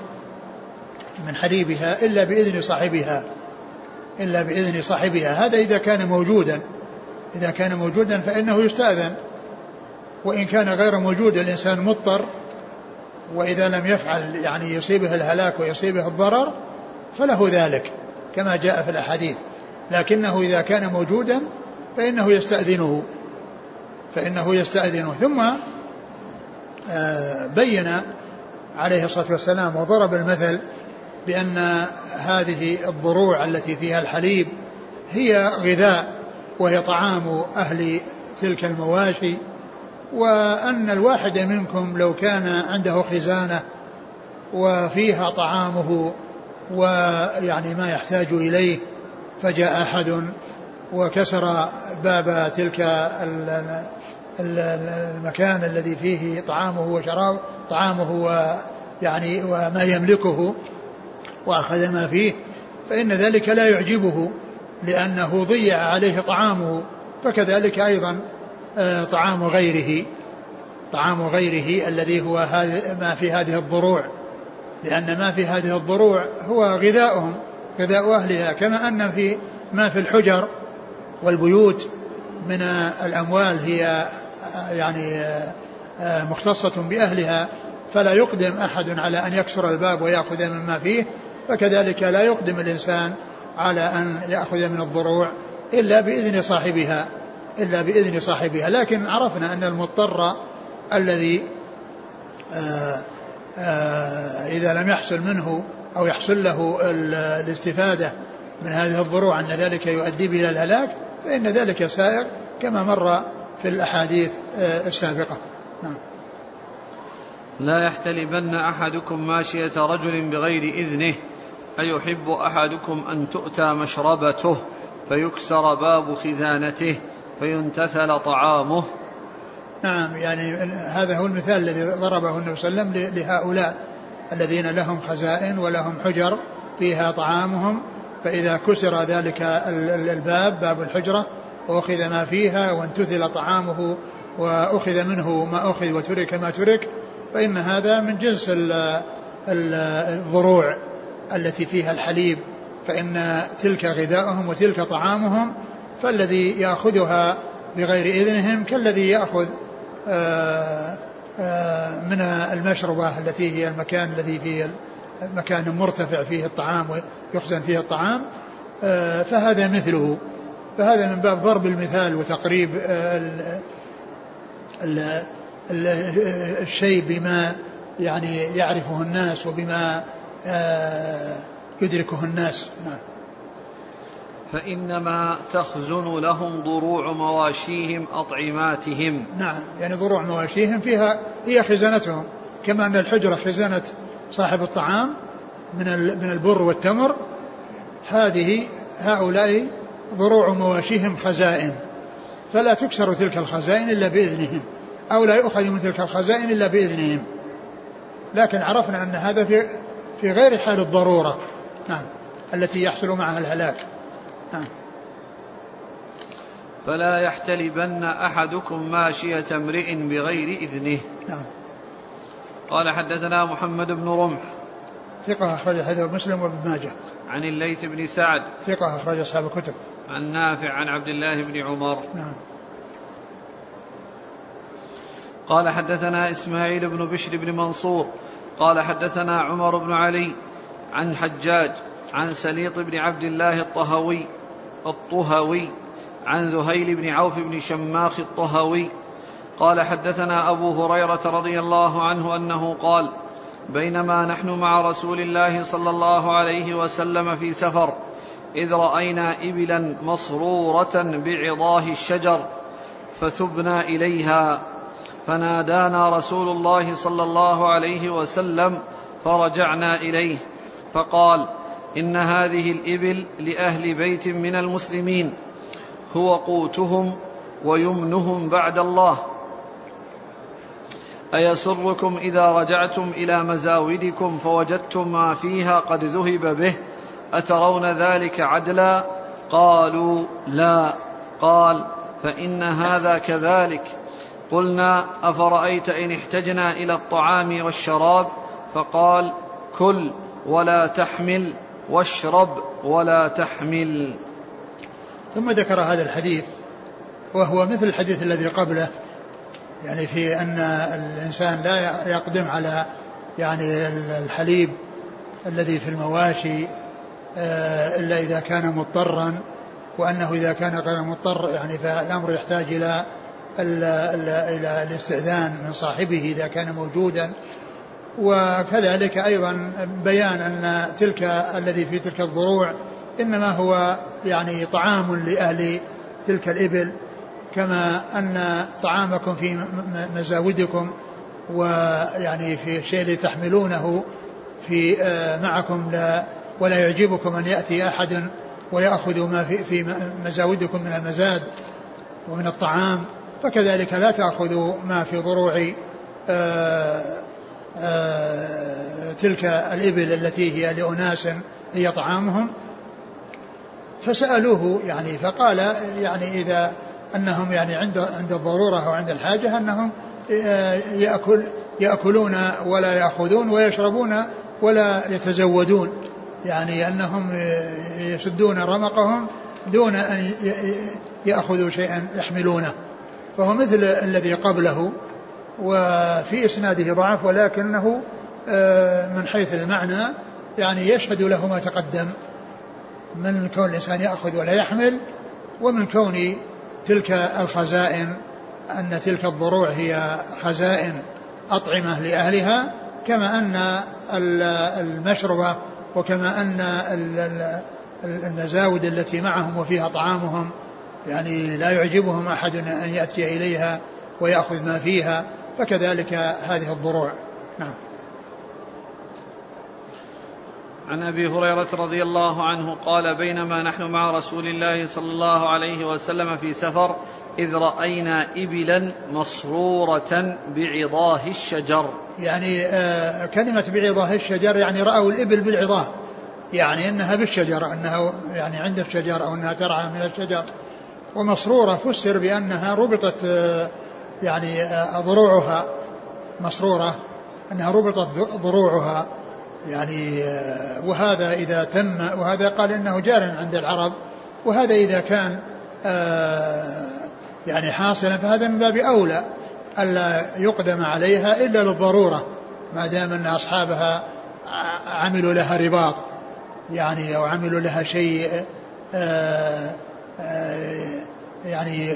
من حليبها إلا بإذن صاحبها. إلا بإذن صاحبها. هذا إذا كان موجودا. إذا كان موجودا فإنه يستأذن. وإن كان غير موجود الإنسان مضطر وإذا لم يفعل يعني يصيبه الهلاك ويصيبه الضرر فله ذلك كما جاء في الأحاديث. لكنه إذا كان موجودا فإنه يستأذنه فإنه يستأذنه. ثم آه، بين عليه الصلاة والسلام وضرب المثل بأن هذه الضروع التي فيها الحليب هي غذاء وهي طعام أهل تلك المواشي. وأن الواحد منكم لو كان عنده خزانة وفيها طعامه ويعني ما يحتاج إليه فجاء أحد وكسر باب تلك المكان الذي فيه طعامه وشراب طعامه ويعني وما يملكه وأخذ ما فيه فإن ذلك لا يعجبه لأنه ضيع عليه طعامه فكذلك أيضا طعام غيره طعام غيره الذي هو ما في هذه الضروع. لأن ما في هذه الضروع هو غذاؤهم غذاء أهلها كما أن في ما في الحجر والبيوت من الأموال هي آه، يعني آه، مختصة بأهلها فلا يقدم أحد على أن يكسر الباب ويأخذ مما فيه فكذلك لا يقدم الإنسان على أن يأخذ من الضروع إلا بإذن صاحبها. إلا بإذن صاحبها. لكن عرفنا أن المضطر الذي آآ آآ إذا لم يحصل منه أو يحصل له الاستفادة من هذه الضروع أن ذلك يؤدي به إلى الهلاك فإن ذلك سائر كما مر في الأحاديث السابقة. نعم. لا يحتلبن أحدكم ماشية رجل بغير إذنه أيحب أحدكم أن تؤتى مشربته فيكسر باب خزانته. فينتثل طعامه. نعم يعني هذا هو المثال الذي ضربه النبي صلى الله عليه وسلم لهؤلاء الذين لهم خزائن ولهم حجر فيها طعامهم فإذا كسر ذلك الباب باب الحجرة وأخذ ما فيها وانتثل طعامه وأخذ منه ما أخذ وترك ما ترك فإن هذا من جنس الضروع التي فيها الحليب فإن تلك غذاؤهم وتلك طعامهم فالذي يأخذها بغير إذنهم كالذي يأخذ آه، آه، من المشربة التي هي المكان الذي فيه مكان مرتفع فيه الطعام ويخزن فيه الطعام آه، فهذا مثله. فهذا من باب ضرب المثال وتقريب الشيء بما يعني يعرفه الناس وبما يدركه الناس. نعم. فإنما تخزن لهم ضروع مواشيهم أطعماتهم. نعم يعني ضروع مواشيهم فيها هي خزانتهم كما أن الحجرة خزانة صاحب الطعام من من البر والتمر هذه هؤلاء ضروع مواشيهم خزائن. فلا تكسر تلك الخزائن إلا بإذنهم أو لا يؤخذ من تلك الخزائن إلا بإذنهم. لكن عرفنا أن هذا في في غير حال الضرورة نعم التي يحصل معها الهلاك. فلا يحتلبن أحدكم ماشية امرئ بغير إذنه. نعم قال حدثنا محمد بن رمح. ثقة أخرج حديث مسلم وابن ماجه. عن الليث بن سعد. ثقة أخرج أصحاب الكتب. عن نافع عن عبد الله بن عمر. نعم قال حدثنا إسماعيل بن بشر بن منصور. قال حدثنا عمر بن علي عن حجاج عن سليط بن عبد الله الطهوي. الطهوي عن ذهيل بن عوف بن شماخ الطهوي قال حدثنا أبو هريرة رضي الله عنه أنه قال بينما نحن مع رسول الله صلى الله عليه وسلم في سفر إذ رأينا إبلا مصرورة بعضاه الشجر فثبنا إليها فنادانا رسول الله صلى الله عليه وسلم فرجعنا إليه فقال إن هذه الإبل لأهل بيت من المسلمين هو قوتهم ويمنهم بعد الله. أيسركم إذا رجعتم إلى مزاودكم فوجدتم ما فيها قد ذهب به؟ أترون ذلك عدلا؟ قالوا لا. قال فإن هذا كذلك. قلنا أفرأيت إن احتجنا إلى الطعام والشراب؟ فقال كل ولا تحمل. واشرب ولا تحمل. ثم ذكر هذا الحديث وهو مثل الحديث الذي قبله يعني في أن الإنسان لا يقدم على يعني الحليب الذي في المواشي آه، إلا إذا كان مضطرا وأنه إذا كان غير مضطر يعني فالأمر يحتاج إلى إلى الاستئذان من صاحبه إذا كان موجودا. وكذلك أيضا بيان أن تلك الذي في تلك الضروع إنما هو يعني طعام لأهل تلك الإبل كما أن طعامكم في مزاودكم ويعني في الشيء الذي تحملونه في آه، معكم لا ولا يعجبكم أن يأتي أحد ويأخذ ما في, في مزاودكم من المزاد ومن الطعام فكذلك لا تأخذوا ما في ضروع آه، تلك الإبل التي هي لأناس هي طعامهم فسألوه يعني فقال يعني إذا أنهم يعني عند عند الضرورة أو عند الحاجة أنهم آه، يأكل يأكلون ولا يأخذون ويشربون ولا يتزودون. يعني أنهم يسدون رمقهم دون أن يأخذوا شيئا يحملونه. فهو مثل الذي قبله. وفي إسناده ضعف ولكنه آه، من حيث المعنى يعني يشهد له ما تقدم من كون الإنسان يأخذ ولا يحمل ومن كون تلك الخزائن أن تلك الضروع هي خزائن أطعمة لأهلها كما أن المشربة وكما أن المزاود التي معهم وفيها طعامهم يعني لا يعجبهم أحد أن يأتي إليها ويأخذ ما فيها. فكذلك هذه الضروع. نعم. عن أبي هريرة رضي الله عنه قال بينما نحن مع رسول الله صلى الله عليه وسلم في سفر إذ رأينا إبلا مسروره بعضاه الشجر. يعني آه كلمة بعضاه الشجر يعني رأوا الإبل بالعظاه يعني إنها بالشجر إنها يعني عند الشجر أو إنها ترعى من الشجر. ومسروره فسر بأنها ربطت آه يعني آه ضروعها مسرورة أنها ربطت ضروعها. يعني آه، وهذا إذا تم وهذا قال إنه جار عند العرب. وهذا إذا كان آه، يعني حاصلا فهذا من باب أولى ألا يقدم عليها إلا للضرورة ما دام أن أصحابها عملوا لها رباط. يعني أو عملوا لها شيء آه، يعني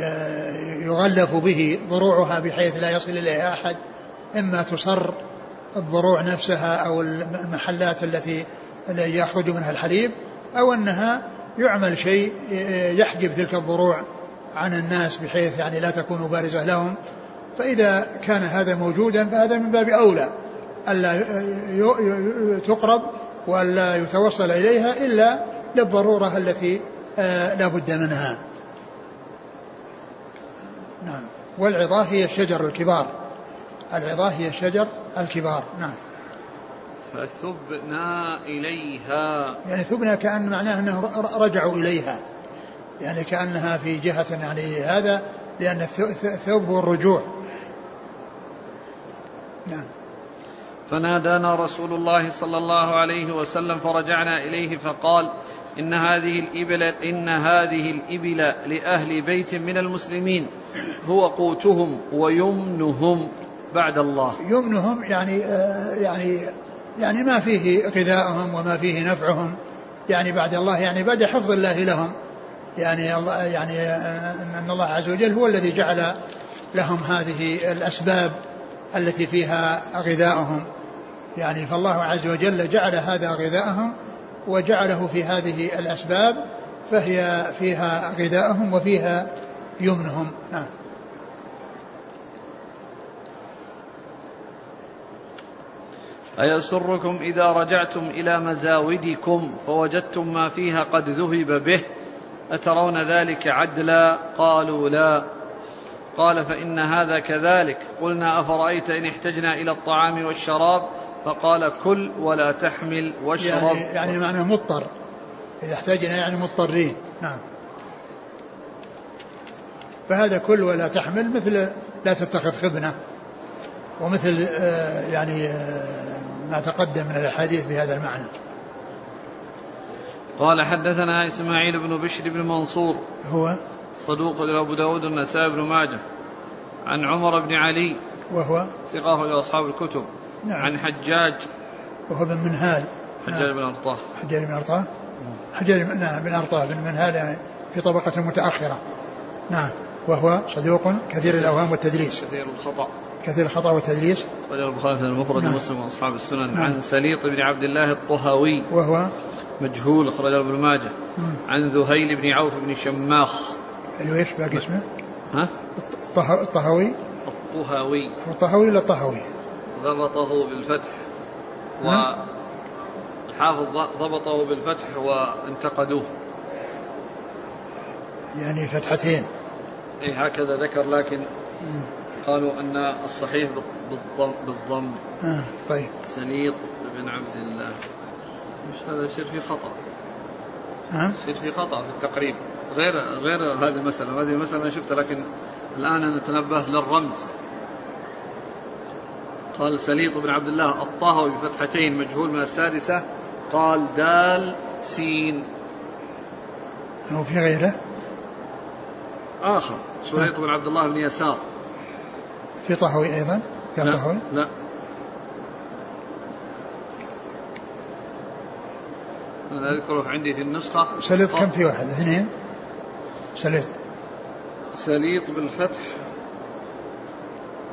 يغلف به ضروعها بحيث لا يصل إليها أحد إما تصر الضروع نفسها أو المحلات التي يخرج منها الحليب أو أنها يعمل شيء يحجب تلك الضروع عن الناس بحيث يعني لا تكون بارزة لهم. فإذا كان هذا موجودا فهذا من باب أولى ألا تقرب وألا يتوصل إليها إلا للضرورة التي آه، لا بد منها. نعم. والعظاه هي الشجر الكبار. العظاه هي الشجر الكبار. نعم. فثبنا إليها. يعني ثبنا كأن معناه أنه رجعوا إليها. يعني كأنها في جهة يعني هذا لأن الثوب هو الرجوع. نعم. فنادانا رسول الله صلى الله عليه وسلم فرجعنا إليه فقال إن هذه الإبل إن هذه الإبل لأهل بيت من المسلمين هو قوتهم ويمنهم بعد الله. يمنهم يعني آه، يعني يعني ما فيه غذاؤهم وما فيه نفعهم يعني بعد الله يعني بعد حفظ الله لهم. يعني الله يعني آه، إن الله عز وجل هو الذي جعل لهم هذه الأسباب التي فيها غذاؤهم يعني فالله عز وجل جعل هذا غذاءهم وجعله في هذه الأسباب فهي فيها غذاءهم وفيها يمنهم. نعم. أيسركم إذا رجعتم إلى مزاودكم فوجدتم ما فيها قد ذهب به؟ أترون ذلك عدلا؟ قالوا لا. قال فإن هذا كذلك. قلنا أفرأيت إن احتجنا إلى الطعام والشراب؟ فقال كل ولا تحمل واشرب. يعني, يعني معنى مضطر. إذا احتجنا يعني مضطرين. نعم. فهذا كل ولا تحمل مثل لا تتخذ خبنة. ومثل آه، يعني آه، ما تقدم من الأحاديث بهذا المعنى. قال حدثنا إسماعيل بن بشر بن منصور. هو؟ صدوق لأبو داود النسائي بن ماجه. عن عمر بن علي. وهو؟ ثقاه لأصحاب الكتب. نعم. عن حجاج. وهو بن منهال. حجاج نعم. بن أرطاه. حجاج بن أرطاه. حجاج نعم بن أرطاه بن منهال يعني في طبقة متأخرة. نعم. وهو صدوق كثير الأوهام والتدليس. كثير الخطأ. كثير الخطأ والتدليس. رجل البخاري في المفرد نعم. ومسلم وأصحاب السنن. نعم. عن سليط بن عبد الله الطهوي وهو مجهول اخرج ابن ماجه. نعم. عن ذهيل بن عوف بن شماخ. إيش باقي اسمه؟ ها؟ الطهوي الطهوي الطهوي ولا الطهوي؟ ضبطه بالفتح و الحافظ ضبطه بالفتح وانتقدوه. يعني فتحتين. إي هكذا ذكر لكن. قالوا أن الصحيح بالضم, بالضم. آه طيب. سليط بن عبد الله. مش هذا يصير في خطأ؟ نعم. يصير في خطأ في التقريب. غير غير هذه المسألة. هذه المسألة أنا شفتها لكن الآن نتنبه للرمز. قال سليط بن عبد الله الطهوي بفتحتين مجهول من السادسة. قال دال سين. أو في غيره؟ آخر سليط بن عبد الله بن يسار. في طهوي أيضا؟ كان لا طهوي لا. أنا أذكره عندي في النسخة. سليط كم في واحد؟ اثنين؟ سليط. سليط بالفتح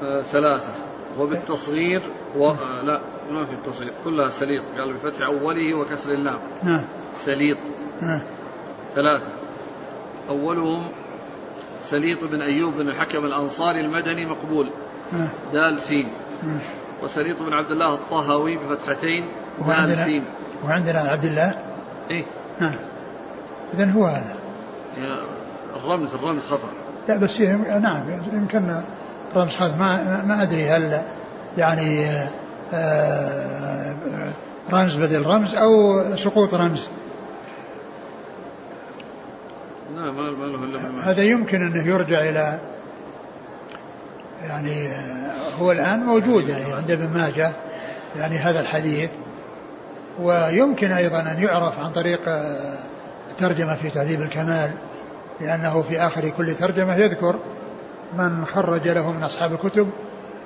آه ثلاثة. وبالتصغير و... آه لا ما في التصغير. كلها سليط. قال بفتح أوله وكسر اللام. نعم. سليط. نعم. ثلاثة. أولهم سليط بن أيوب بن الحكم الأنصاري المدني مقبول. نعم. دال سين. نعم. وسليط بن عبد الله الطهوي بفتحتين. دال سين. وعندنا عبد الله؟ إيه. نعم. إذا هو هذا. الرمز الرمز خطأ. لا بس نعم يمكن رمز خاص ما ما أدري هل يعني آه، آه، رمز بدل رمز أو سقوط رمز لا ما له. هذا يمكن أنه يرجع إلى يعني آه، هو الآن موجود يعني عند ابن ماجه يعني هذا الحديث ويمكن أيضا أن يعرف عن طريق ترجمة في تهذيب الكمال لأنه في آخر كل ترجمة يذكر من خرج له من أصحاب الكتب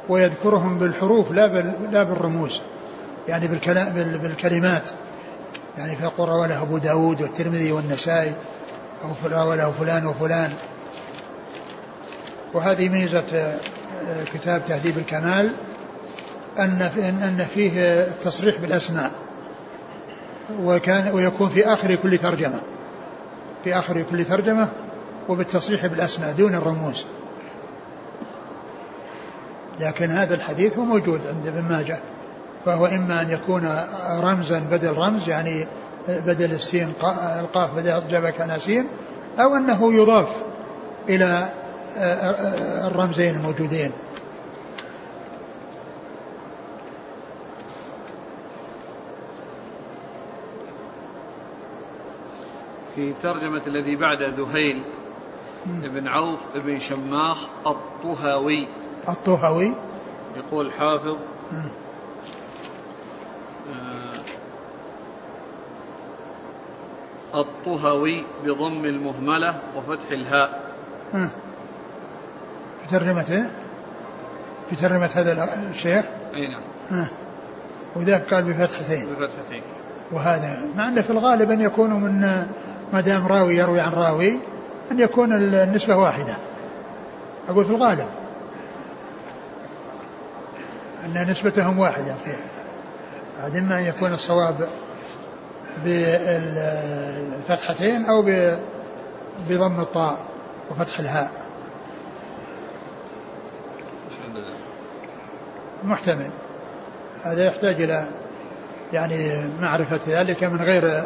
ويذكرهم بالحروف لا لا بالرموز يعني بالكلام بال- بالكلمات يعني فيقول روى له أبو داود والترمذي والنسائي فل- روى له فلان وفلان. وهذه ميزة آه، كتاب تهذيب الكمال في- ان أن فيه التصريح بالأسماء وكان ويكون في آخر كل ترجمة في آخر كل ترجمة وبالتصريح بالأسماء دون الرموز. لكن هذا الحديث هو موجود عند ابن ماجه. فهو إما أن يكون رمزا بدل رمز يعني بدل السين قا- القاف بدل جبل كان سين أو أنه يضاف إلى الرمزين الموجودين. في ترجمة الذي بعد ذهيل ابن عوف ابن شماخ الطهوي الطهوي يقول الحافظ مم. آه، الطهوي بضم المهملة وفتح الهاء. ها. في ترجمته في ترجمة هذا الشيخ؟ أي نعم. وذاك قال بفتحتين. بفتحتين. وهذا مع أنه في الغالب أن يكون من ما دام راوي يروي عن راوي أن يكون النسبة واحدة. أقول في الغالب. أن نسبتهم واحدة يصير بعد إما أن يكون الصواب بالفتحتين أو بضم الطاء وفتح الهاء؟ محتمل. هذا يحتاج إلى يعني معرفة ذلك من غير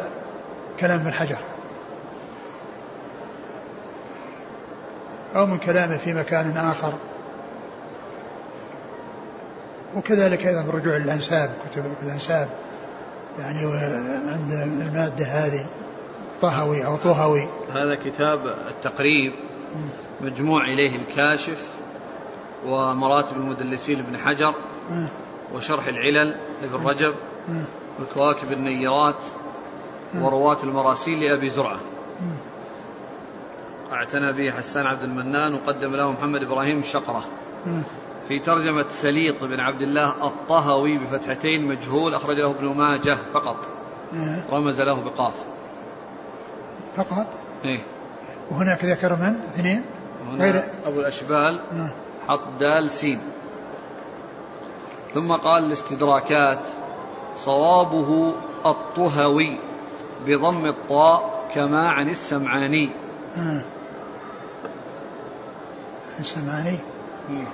كلام ابن حجر. أو من كلامه في مكان آخر. وكذلك أيضا بالرجوع للأنساب كتب الأنساب. يعني عند المادة هذه طهوي أو طهوي. هذا كتاب التقريب مجموع إليه الكاشف ومراتب المدلسين لابن حجر وشرح العلل لابن رجب وكواكب النيرات ورواة المراسيل لأبي زرعة. أعتنى به حسان عبد المنان وقدم له محمد إبراهيم الشقرة. في ترجمة سليط بن عبد الله الطهوي بفتحتين مجهول أخرج له ابن ماجه فقط. آه. رمز له بقاف. فقط؟ إيه. وهناك ذكر من؟ اثنين؟ غير؟ أبو الأشبال آه. حط دال سين. ثم قال الاستدراكات صوابه الطهوي بضم الطاء كما عن السمعاني. آه. السمعاني. مم.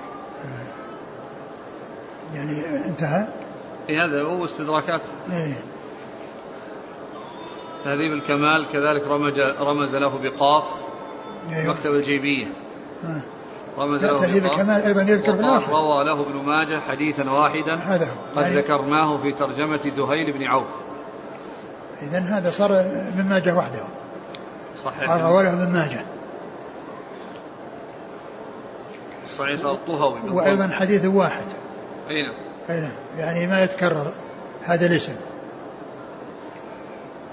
يعني انتهى؟ إيه هذا هو استدراكات. إيه. تهذيب الكمال كذلك رمز رمز له بقاف أيوه. مكتب الجيبية. آه. رمز له تهذيب الكمال أيضا يذكر في الآخر. روى له ابن ماجه حديثا واحدا. هذا هو. قد يعني ذكرناه في ترجمة دهيل بن عوف. اذا هذا صار من ماجه وحده. صحيح. رواه له من ماجه. صحيح صار الطهوي. وأيضا حديث واحد. أي نعم. أي نعم. يعني ما يتكرر هذا الاسم.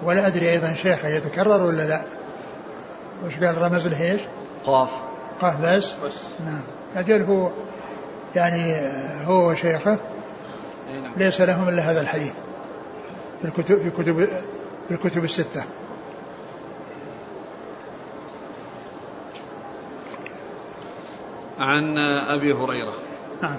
ولا أدري أيضا شيخه يتكرر ولا لا. وش قال؟ رمز له إيش؟ قاف. قاف بس؟ بس. نعم. أجل هو يعني هو وشيخه أي نعم. ليس لهم إلا هذا الحديث في الكتب في كتب في الكتب الستة. عن أبي هريرة. نعم.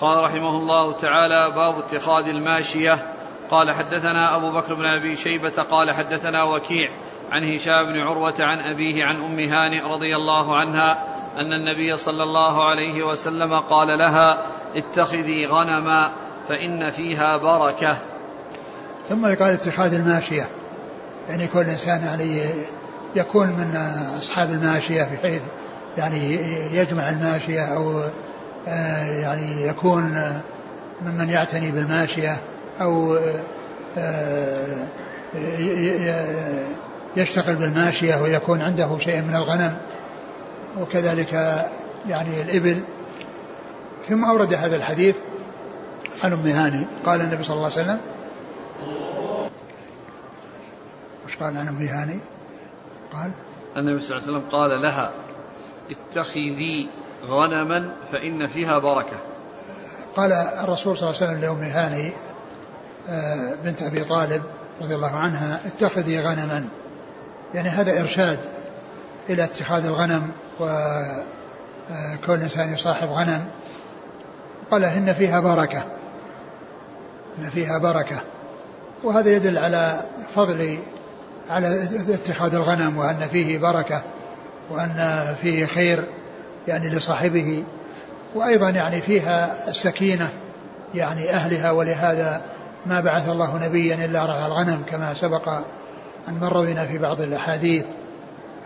قال رحمه الله تعالى باب اتخاذ الماشية. قال حدثنا أبو بكر بن أبي شيبة قال حدثنا وكيع عن هشام بن عروة عن أبيه عن أم هانئ رضي الله عنها أن النبي صلى الله عليه وسلم قال لها اتخذي غنما فإن فيها بركة. ثم قال اتخاذ الماشية. يعني كل إنسان يعني يكون من أصحاب الماشية بحيث يعني يجمع الماشية أو يعني يكون ممن يعتني بالماشية أو آه، يشتغل بالماشية ويكون عنده شيء من الغنم وكذلك يعني الإبل. ثم أورد هذا الحديث عن أم هاني. قال النبي صلى الله عليه وسلم وش قال عن أم هاني؟ قال النبي صلى الله عليه وسلم قال لها اتخذي غنما فإن فيها بركة. قال الرسول صلى الله عليه وسلم لأم هاني آه، بنت أبي طالب رضي الله عنها اتخذي غنما. يعني هذا إرشاد إلى اتخاذ الغنم وكل إنسان يصاحب غنم. قال إن فيها بركة. إن فيها بركة. وهذا يدل على فضل على اتخاذ الغنم وأن فيه بركة وأن فيه خير. يعني لصاحبه وأيضا يعني فيها السكينة يعني أهلها ولهذا ما بعث الله نبيا إلا رعى الغنم كما سبق أن مر بنا في بعض الأحاديث.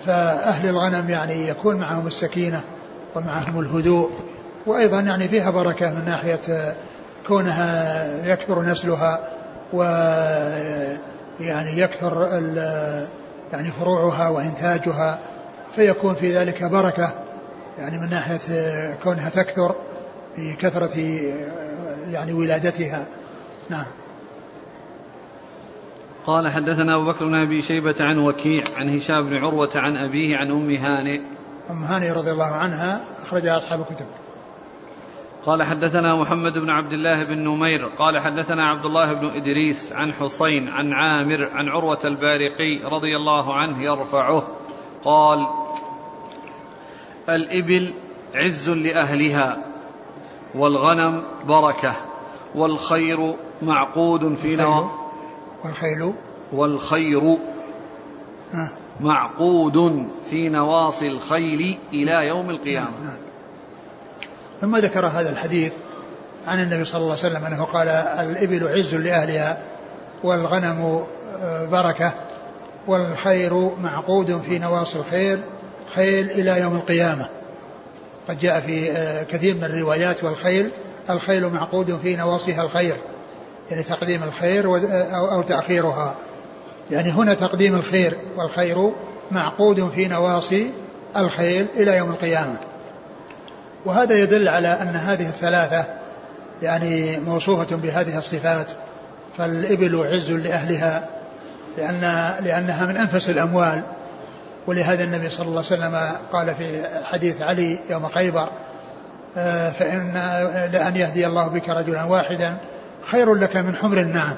فأهل الغنم يعني يكون معهم السكينة ومعهم الهدوء وأيضا يعني فيها بركة من ناحية كونها يكثر نسلها و يعني يكثر يعني فروعها وإنتاجها فيكون في ذلك بركة. يعني من ناحية كونها تكثر بكثرة يعني ولادتها. نعم. قال حدثنا أبو بكر بن أبي شيبة عن وكيع عن هشام بن عروة عن أبيه عن أم هانئ. أم هانئ رضي الله عنها أخرجها أصحاب الكتب. قال حدثنا محمد بن عبد الله بن نمير. قال حدثنا عبد الله بن إدريس عن حسين عن عامر عن عروة البارقي رضي الله عنه يرفعه. قال الإبل عز لأهلها والغنم بركة والخير معقود في نوى والخيل؟ والخير معقود في نواصي الخيل إلى يوم القيامة. نعم نعم. ثم ذكر هذا الحديث عن النبي صلى الله عليه وسلم أنه قال الإبل عز لأهلها والغنم آه، بركة والخير معقود في نواصي الخيل خيل إلى يوم القيامة. قد جاء في آه، كثير من الروايات والخيل الخيل معقود في نواصيها الخير يعني تقديم الخير أو تأخيرها. يعني هنا تقديم الخير والخير معقود في نواصي الخيل إلى يوم القيامة. وهذا يدل على أن هذه الثلاثة يعني موصوفة بهذه الصفات فالإبل عز لأهلها لأن لأنها من أنفس الأموال. ولهذا النبي صلى الله عليه وسلم قال في حديث علي يوم خيبر آه، فإن لأن يهدي الله بك رجلا واحدا خير لك من حمر النعم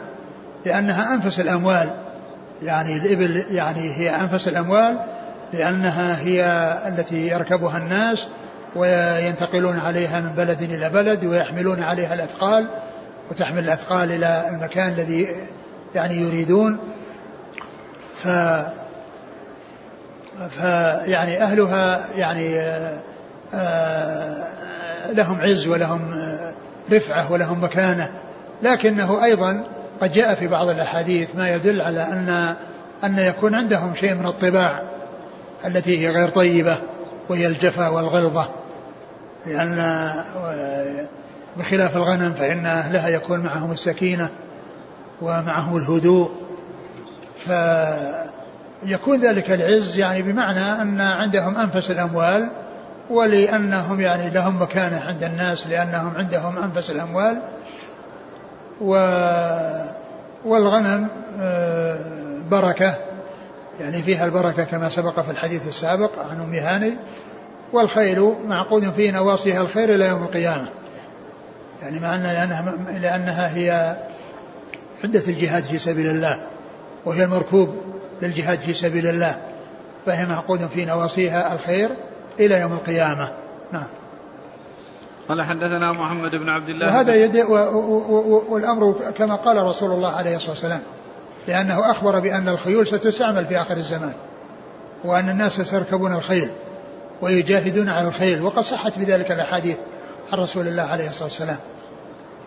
لأنها أنفس الأموال. يعني الإبل يعني هي أنفس الأموال لأنها هي التي يركبها الناس وينتقلون عليها من بلد إلى بلد ويحملون عليها الأثقال وتحمل الأثقال إلى المكان الذي يعني يريدون. ف فيعني أهلها يعني آه، لهم عز ولهم رفعة ولهم مكانة. لكنه أيضا قد جاء في بعض الأحاديث ما يدل على أن أن يكون عندهم شيء من الطباع التي هي غير طيبة وهي الجفا والغلظة. لأن بخلاف الغنم فإن أهلها يكون معهم السكينة ومعهم الهدوء. فيكون ذلك العز يعني بمعنى أن عندهم أنفس الأموال ولأنهم يعني لهم مكانة عند الناس لأنهم عندهم أنفس الأموال. و والغنم آه، بركة يعني فيها البركة كما سبق في الحديث السابق عن أم هاني. والخيل معقود في نواصيها الخير إلى يوم القيامة. يعني مع أن لأنها, لأنها هي عدة الجهاد في سبيل الله وهي المركوب للجهاد في سبيل الله فهي معقود في نواصيها الخير إلى يوم القيامة. نعم. قال حدثنا محمد بن عبد الله وهذا يد و و و والأمر كما قال رسول الله عليه الصلاة والسلام لأنه أخبر بأن الخيول ستستعمل في آخر الزمان وأن الناس سيركبون الخيل ويجاهدون على الخيل وقد صحت بذلك الأحاديث عن رسول الله عليه الصلاة والسلام.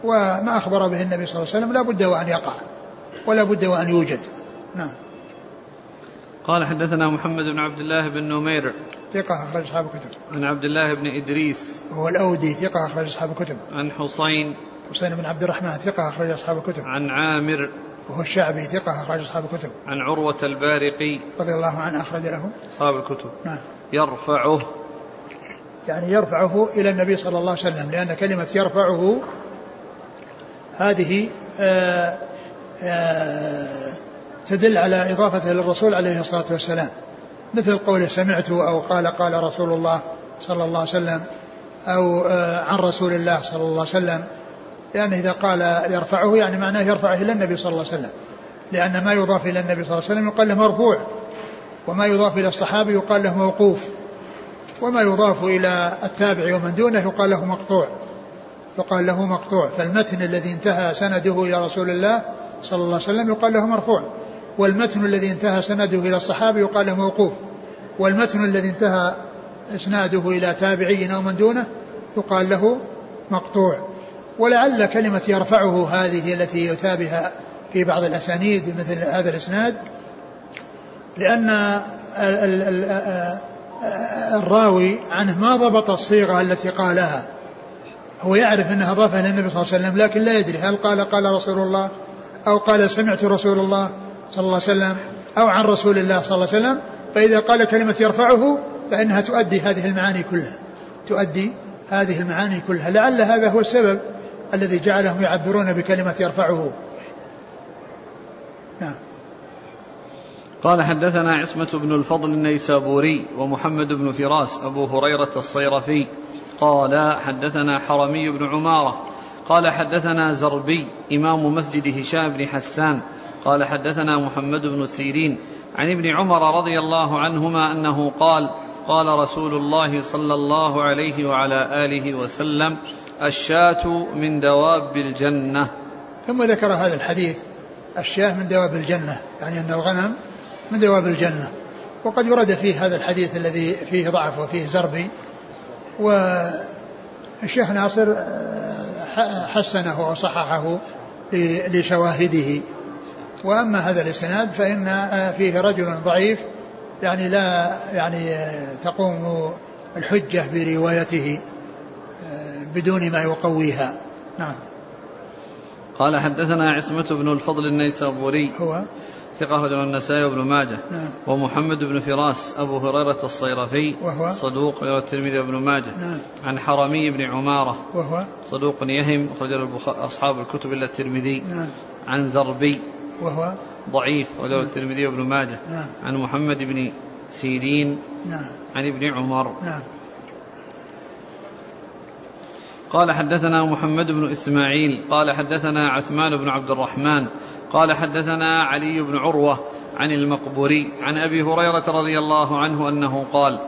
وما أخبر به النبي صلى الله عليه وسلم لا بد وأن يقع ولا بد وأن يوجد. نعم. قال حدثنا محمد بن عبد الله بن نمير ثقة أخرج أصحاب الكتب. عن عبد الله بن إدريس هو الأودي ثقة أخرج أصحاب الكتب. عن حسين حسين بن عبد الرحمن ثقة أخرج أصحاب الكتب. عن عامر وهو الشعبي ثقة أخرج أصحاب الكتب. عن عروة البارقي رضي الله عنه أخرج له. أصحاب الكتب. نعم. يرفعه. يعني يرفعه إلى النبي صلى الله عليه وسلم لأن كلمة يرفعه هذه آآ آآ تدل على إضافته للرسول عليه الصلاة والسلام. مثل قوله سمعت أو قال قال رسول الله صلى الله عليه وسلم أو عن رسول الله صلى الله عليه وسلم. لأن إذا قال يرفعه يعني معناه يرفعه إلى النبي صلى الله عليه وسلم. لأن ما يضاف إلى النبي صلى الله عليه وسلم يقال له مرفوع وما يضاف إلى الصحابي يقال له موقوف وما يضاف إلى التابع ومن دونه يقال له مقطوع يقال له مقطوع. فالمتن الذي انتهى سنده إلى رسول الله صلى الله عليه وسلم يقال له مرفوع. والمتن الذي انتهى سنده إلى الصحابي يقال له موقوف. والمتن الذي انتهى إسناده إلى تابعي أو من دونه يقال له مقطوع. ولعل كلمة يرفعه هذه التي يتابها في بعض الأسانيد مثل هذا الإسناد لأن الراوي عنه ما ضبط الصيغة التي قالها. هو يعرف أنها أضافها للنبي صلى الله عليه وسلم لكن لا يدري هل قال قال رسول الله أو قال سمعت رسول الله صلى الله عليه وسلم أو عن رسول الله صلى الله عليه وسلم فإذا قال كلمة يرفعه فإنها تؤدي هذه المعاني كلها. تؤدي هذه المعاني كلها. لعل هذا هو السبب الذي جعلهم يعبرون بكلمة يرفعه. نعم. قال حدثنا عصمة بن الفضل النيسابوري ومحمد بن فراس أبو هريرة الصيرفي. قال حدثنا حرمي بن عمارة. قال حدثنا زربي إمام مسجد هشام بن حسان. قال حدثنا محمد بن سيرين عن ابن عمر رضي الله عنهما أنه قال قال رسول الله صلى الله عليه وعلى آله وسلم الشاة من دواب الجنة. ثم ذكر هذا الحديث الشاة من دواب الجنة يعني أن الغنم من دواب الجنة. وقد ورد فيه هذا الحديث الذي فيه ضعف وفيه زربي والشيخ ناصر حسنه وصححه لشواهده. وأما هذا الإسناد فإن فيه رجل ضعيف يعني لا يعني تقوم الحجة بروايته بدون ما يقويها. نعم. قال حدثنا عصمة بن الفضل النيسابوري هو؟ ثقة رجل النسائي وابن ماجه نعم. ومحمد بن فراس أبو هريرة الصيرفي وهو؟ صدوق رواه الترمذي وابن ماجه. نعم. عن حرمي بن عمارة وهو؟ صدوق يهم أخرج أصحاب الكتب إلا الترمذي. نعم. عن زربي وهو ضعيف رواه الترمذي وابن ماجه. نعم. عن محمد بن سيرين. نعم. عن ابن عمر. نعم. قال حدثنا محمد بن إسماعيل. قال حدثنا عثمان بن عبد الرحمن. قال حدثنا علي بن عروة عن المقبوري عن أبي هريرة رضي الله عنه أنه قال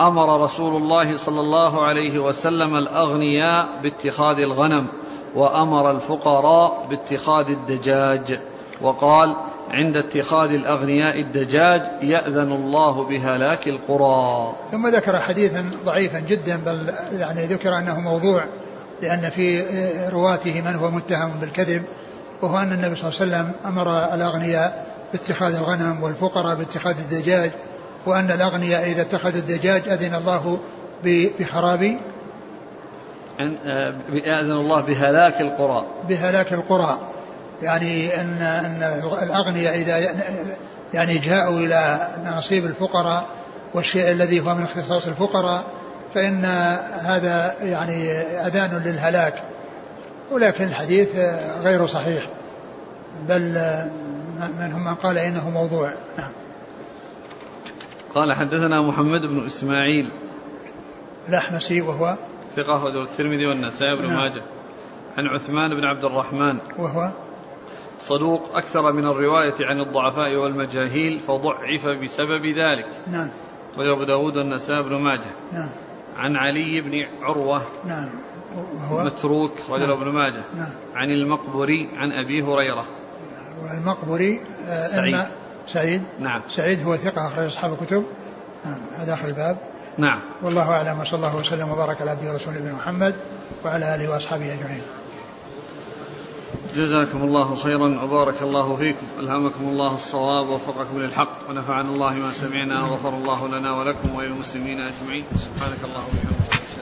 أمر رسول الله صلى الله عليه وسلم الأغنياء باتخاذ الغنم وأمر الفقراء باتخاذ الدجاج. وقال عند اتخاذ الأغنياء الدجاج يأذن الله بهلاك القرى. ثم ذكر حديثا ضعيفا جدا بل يعني ذكر أنه موضوع لأن في رواته من هو متهم بالكذب وهو أن النبي صلى الله عليه وسلم أمر الأغنياء باتخاذ الغنم والفقراء باتخاذ الدجاج وأن الأغنياء إذا اتخذوا الدجاج أذن الله بخراب آه، ياذن الله بهلاك القرى. بهلاك القرى. يعني ان إن الأغنياء إذا يعني جاءوا إلى نصيب الفقراء والشيء الذي هو من اختصاص الفقراء فإن هذا يعني أذان للهلاك. ولكن الحديث غير صحيح. بل منهم من قال إنه موضوع. نعم. قال حدثنا محمد بن إسماعيل. الاحمسي وهو؟ ثقة الترمذي والنسائي بن نعم. ماجه. عن عثمان بن عبد الرحمن. وهو؟ صدوق أكثر من الرواية عن الضعفاء والمجاهيل فضعف بسبب ذلك. نعم. وأبو داود والنسائي بن ماجه. نعم. عن علي بن عروة. نعم. وهو متروك رجل ابن ماجه. نعم. عن المقبري عن أبي هريرة. والمقبري آه، سعيد. سعيد. نعم. سعيد هو ثقة أخرج أصحاب الكتب. نعم. هذا آخر الباب. نعم. والله أعلم وصلى الله وسلم وبارك على عبده ورسوله نبينا محمد وعلى آله وأصحابه أجمعين. جزاكم الله خيرا وبارك الله فيكم. ألهمكم الله الصواب ووفقكم للحق ونفعنا الله ما سمعنا وغفر الله لنا ولكم وللمسلمين أجمعين. سبحانك اللهم وبحمدك.